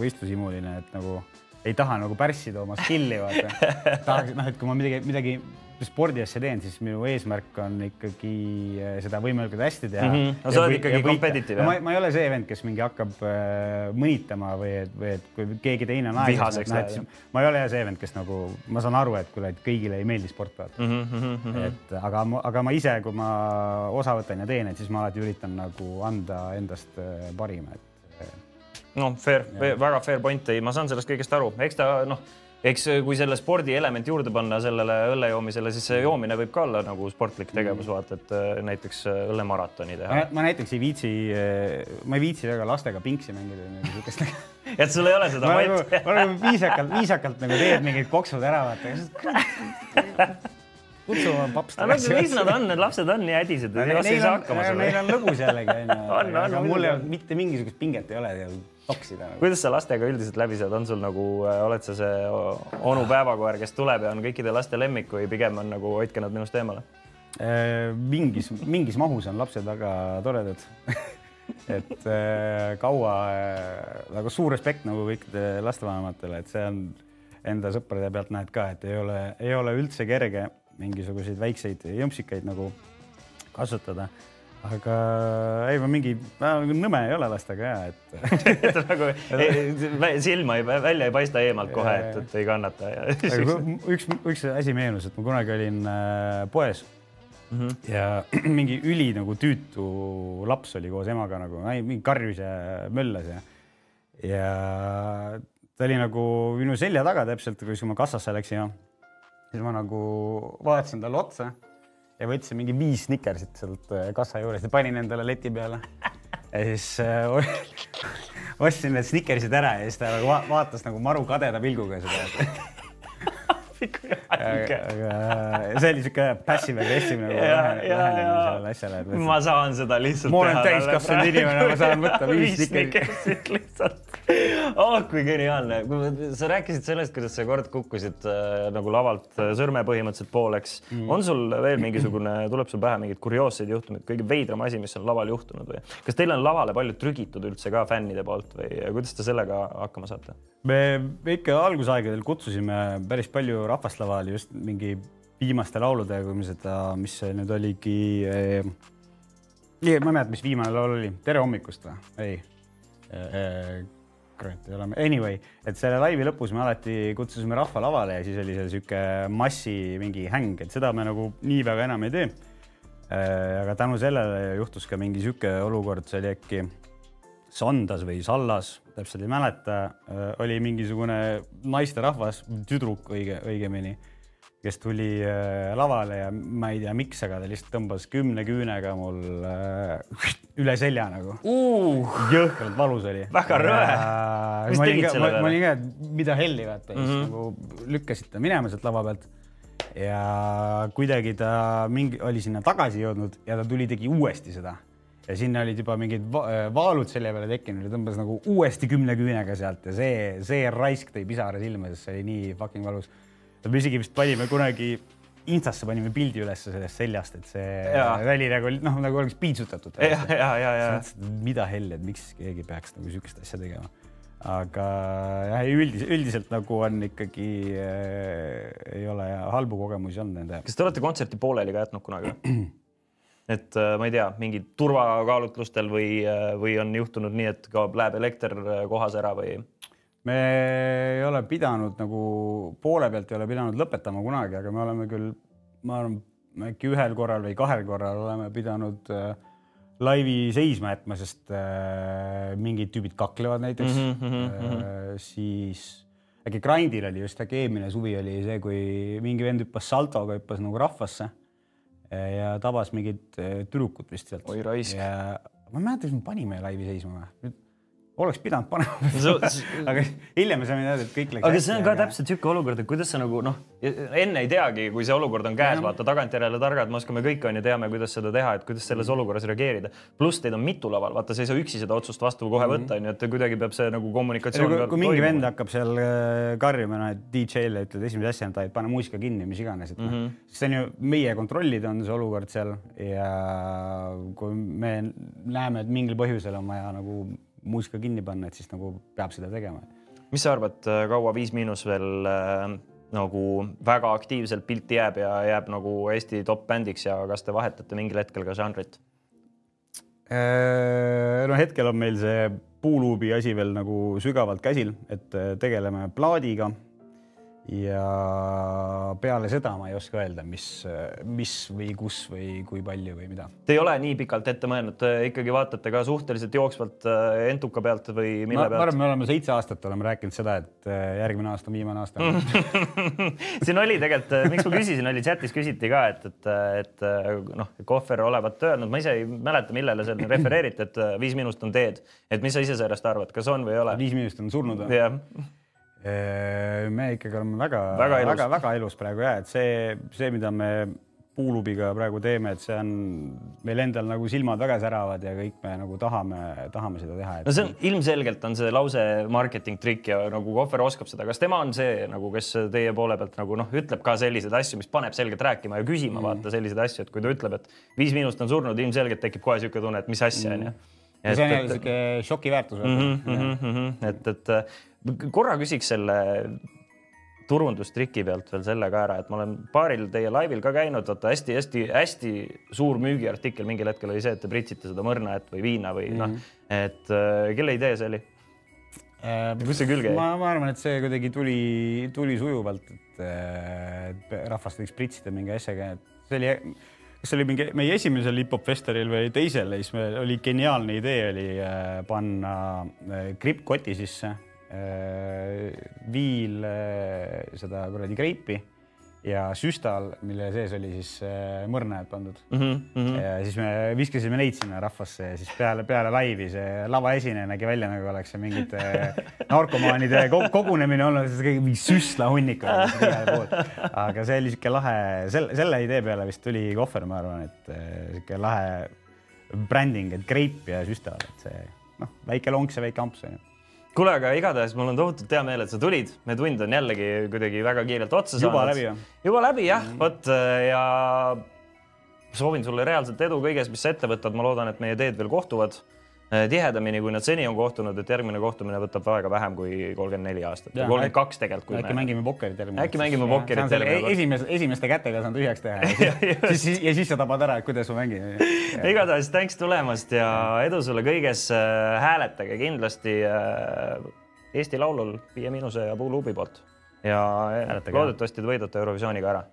võistlushimuline, et nagu ei taha nagu pärssida oma skill'i vaata. tahaks, noh, et kui ma midagi, midagi spordiasja teen, siis minu eesmärk on ikkagi äh, seda võimalikult hästi teha Mhm. No sa oled ikkagi competitive, ma, jah? ma ei ole see vend, kes mingi hakkab äh, mõnitama või et, või et kui keegi teine on et läheb, siis ma ei ole see vend, kes nagu, ma saan aru, et kuule, et kõigile ei meeldi sport vaata mm. -hmm. et aga, aga ma ise, kui ma osa võtan ja teen, et siis ma alati üritan nagu anda endast äh, parima, et noh, fair, väga fair point, ei, ma saan sellest kõigest aru, eks ta noh, eks kui selle spordi element juurde panna sellele õlle joomisele, siis see joomine võib ka olla nagu sportlik tegevus, vaata, et äh, näiteks äh, õllemaratoni teha. ma näiteks ei viitsi, ma ei viitsi väga lastega pingsi mängida või niisugust et sul ei ole seda ma nagu, ma nagu viisakalt, viisakalt nagu teed mingid koksud ära, vaata. kutsu oma paps tagasi. mis nad on, need lapsed on nii hädised, et ei saa hakkama sellega. Neil on lõbus jällegi onju. mul ei ole mitte mingisugust pinget ei ole toksida nagu.. kuidas sa lastega üldiselt läbi saad, on sul nagu, oled sa see onu päevakoer, kes tuleb ja on kõikide laste lemmik või pigem on nagu hoidke nad minust eemale? mingis, mingis mahus on lapsed väga toredad et äh, kaua äh,, väga suur respekt nagu kõikidele lastevanematele, et see on enda sõprade pealt näed ka, et ei ole, ei ole üldse kerge mingisuguseid väikseid jõmpsikaid nagu kasvatada aga ei, ma mingi, nagu nõme ei ole lastega ja et nagu silma ei, välja ei paista eemalt kohe, et, et ei kannata. üks, üks asi meenus, et ma kunagi olin äh, poes mm -hmm. ja mingi üli nagu tüütu laps oli koos emaga nagu, mingi karjus ja möllas ja, ja ta oli nagu minu selja taga täpselt, kui ma kassasse läksin ja siis ma nagu vaatasin talle otsa ja võtsin mingi viis Snickersit sealt äh, kassa juures ja panin endale leti peale. ja siis äh, ostsin need Snickersid ära ja siis ta nagu va vaatas nagu maru kadeda pilguga seda see oli siuke passive aggressive nagu lähenemine sellele asjale. ma saan seda lihtsalt. ma olen täiskasvanud inimene, ma saan võtta viis Snickersit lihtsalt oh kui geniaalne, sa rääkisid sellest, kuidas sa kord kukkusid äh, nagu lavalt äh, sõrme põhimõtteliselt pooleks mm.. on sul veel mingisugune, tuleb sul pähe mingeid kurioosseid juhtumeid, kõige veidram asi, mis on laval juhtunud või? kas teil on lavale palju trügitud üldse ka fännide poolt või kuidas te sellega hakkama saate? me ikka algusaegadel kutsusime päris palju rahvast lavale just mingi viimaste lauludega, kui me seda, mis see nüüd oligi eh,. ma ei mäleta, mis viimane laul oli, Tere hommikust või? ei eh, kurat ei ole, anyway, et selle laivi lõpus me alati kutsusime rahva lavale ja siis oli seal sihuke massi mingi häng, et seda me nagu nii väga enam ei tee. Äh, aga tänu sellele juhtus ka mingi sihuke olukord, see oli äkki Sandas või Sallas, täpselt ei mäleta, äh, oli mingisugune naisterahvas, tüdruk õige, õigemini kes tuli äh, lavale ja ma ei tea, miks, aga ta lihtsalt tõmbas kümne küünega mul äh, üle selja nagu uh,. jõhkralt valus oli. väga rõve. mis tegid selle peale? ma olin ka, et mida helli vaata mm, -hmm. nagu lükkasid ta minema sealt lava pealt ja kuidagi ta mingi, oli sinna tagasi jõudnud ja ta tuli, tegi uuesti seda ja sinna olid juba mingid va vaalud selja peale tekkinud ja tõmbas nagu uuesti kümne küünega sealt ja see, see raisk tõi pisara silma, sest see oli nii fucking valus me isegi vist panime kunagi Instasse panime pildi ülesse sellest seljast, et see väli nagu noh, nagu oleks piitsutatud. ja, ja, ja, ja. mida helle, et miks keegi peaks nagu siukest asja tegema. aga jah, üldiselt, üldiselt nagu on ikkagi äh,, ei ole halbu kogemusi olnud nende. kas te olete kontserti pooleli ka jätnud kunagi? et äh, ma ei tea, mingid turvakaalutlustel või, äh, või on juhtunud nii, et kaob, läheb elekter äh, kohas ära või? me ei ole pidanud nagu poole pealt ei ole pidanud lõpetama kunagi, aga me oleme küll, ma arvan, äkki ühel korral või kahel korral oleme pidanud äh, laivi seisma jätma, sest äh, mingid tüübid kaklevad näiteks mm. -hmm, mm -hmm. Äh, siis äkki Grindil oli just äkki eelmine suvi oli see, kui mingi vend hüppas saltoga, hüppas nagu rahvasse ja tabas mingit äh, tüdrukut vist sealt. oi raisk. ma ei mäleta, kas me panime laivi seisma või? Oleks pidanud panema aga hiljem me saime teada, et kõik läks aga see on ka aga... täpselt niisugune olukord, et kuidas sa nagu noh, enne ei teagi, kui see olukord on käes vaata tagantjärele targad, me oskame kõik onju, teame, kuidas seda teha, et kuidas selles olukorras reageerida. pluss teid on mitu laval, vaata, sa ei saa üksi seda otsust vastu kohe võtta onju, et kuidagi peab see nagu kommunikatsioon. kui, kui mingi vend hakkab seal äh, karjuma, noh, et DJ-le ütled esimese asjana, et pane muusika kinni, mis iganes, et mm -hmm. noh, see on ju meie kontrollida on see olukord seal ja kui me näeme, et mingil põhjusel on vaja nagu muusika kinni panna, et siis nagu peab seda tegema. mis sa arvad, äh, kaua Viis Miinus veel äh, nagu väga aktiivselt pilti jääb ja jääb nagu Eesti top bändiks ja kas te vahetate mingil hetkel ka žanrit? Äh, no hetkel on meil see puuluubi asi veel nagu sügavalt käsil, et tegeleme plaadiga ja peale seda ma ei oska öelda, mis, mis või kus või kui palju või mida. Te ei ole nii pikalt ette mõelnud, ikkagi vaatate ka suhteliselt jooksvalt äh, entuka pealt või mille no, pealt? ma arvan, me oleme seitse aastat oleme rääkinud seda, et äh, järgmine aasta on viimane aasta siin oli tegelikult, äh, miks ma küsisin, oli chatis küsiti ka, et, et, et noh, Kohver olevat öelnud, ma ise ei mäleta, millele see refereeriti, et Viis Miinust on teed, et mis sa ise sellest arvad, kas on või ei ole? Viis Miinust on surnud või? jah me ikkagi oleme väga-väga väga, väga ilus praegu ja et see, see, mida me puulubiga praegu teeme, et see on meil endal nagu silmad väga säravad ja kõik me nagu tahame, tahame seda teha et.... no see on ilmselgelt on see lause marketing trikk ja nagu Kohver oskab seda, kas tema on see nagu, kes teie poole pealt nagu noh, ütleb ka selliseid asju, mis paneb selgelt rääkima ja küsima mm. vaata selliseid asju, et kui ta ütleb, et viis miinust on surnud, ilmselgelt tekib kohe niisugune tunne, et mis asja on ju. Ja see on jälle sihuke šokiväärtus mm. -hmm, mm -hmm, et, et korra küsiks selle turundustriki pealt veel selle ka ära, et ma olen paaril teie laivil ka käinud, vaata hästi-hästi-hästi suur müügiartikkel mingil hetkel oli see, et te pritsite seda mõrnaet või viina või mm -hmm. noh, mhm. et äh, kelle idee see oli äh,? kus see külge jäi? ma, arvan, et see kuidagi tuli, tuli sujuvalt, et, et rahvast võiks pritsida mingi asjaga, et see oli kas see oli mingi meie esimesel hip-hop festivalil või teisel, siis meil oli geniaalne idee oli äh, panna äh, krippkoti sisse Äh, viil seda kuradi kreipi ja süstal, mille sees oli siis äh, mõrnajad pandud mm. -hmm. ja siis me viskasime neid sinna rahvasse ja siis peale, peale laivi see lavaesineja nägi välja nagu oleks see mingite narkomaanide kogunemine olnud, mingi süstla hunnik oli igal pool. aga see oli sihuke lahe, selle, selle idee peale vist tuli kohver, ma arvan, et sihuke lahe bränding, et kreip ja süstal, et see noh, väike lonks ja väike amps on ju kuule, aga igatahes mul on tohutult hea meel, et sa tulid, meie tund on jällegi kuidagi väga kiirelt otsa saanud. juba läbi või? juba läbi jah mm., vot ja soovin sulle reaalselt edu kõiges, mis sa ette võtad, ma loodan, et meie teed veel kohtuvad Äh, tihedamini, kui nad seni on kohtunud, et järgmine kohtumine võtab aega vähem kui kolmkümmend neli aastat. Või kolmkümmend kaks tegelikult. äkki me... mängime pokkerit järgmine äkki mängime pokkerit järgmine esimese, esimeste kätega saan tühjaks teha. Ja siis, siis, ja siis sa tabad ära, et kuidas ma mängin. igatahes thanks tulemast ja edu sulle kõiges. Äh, hääletage kindlasti äh, Eesti Laulul Viie Miinuse ja Puuluubi poolt. Ja loodetavasti te võidate Eurovisiooniga ära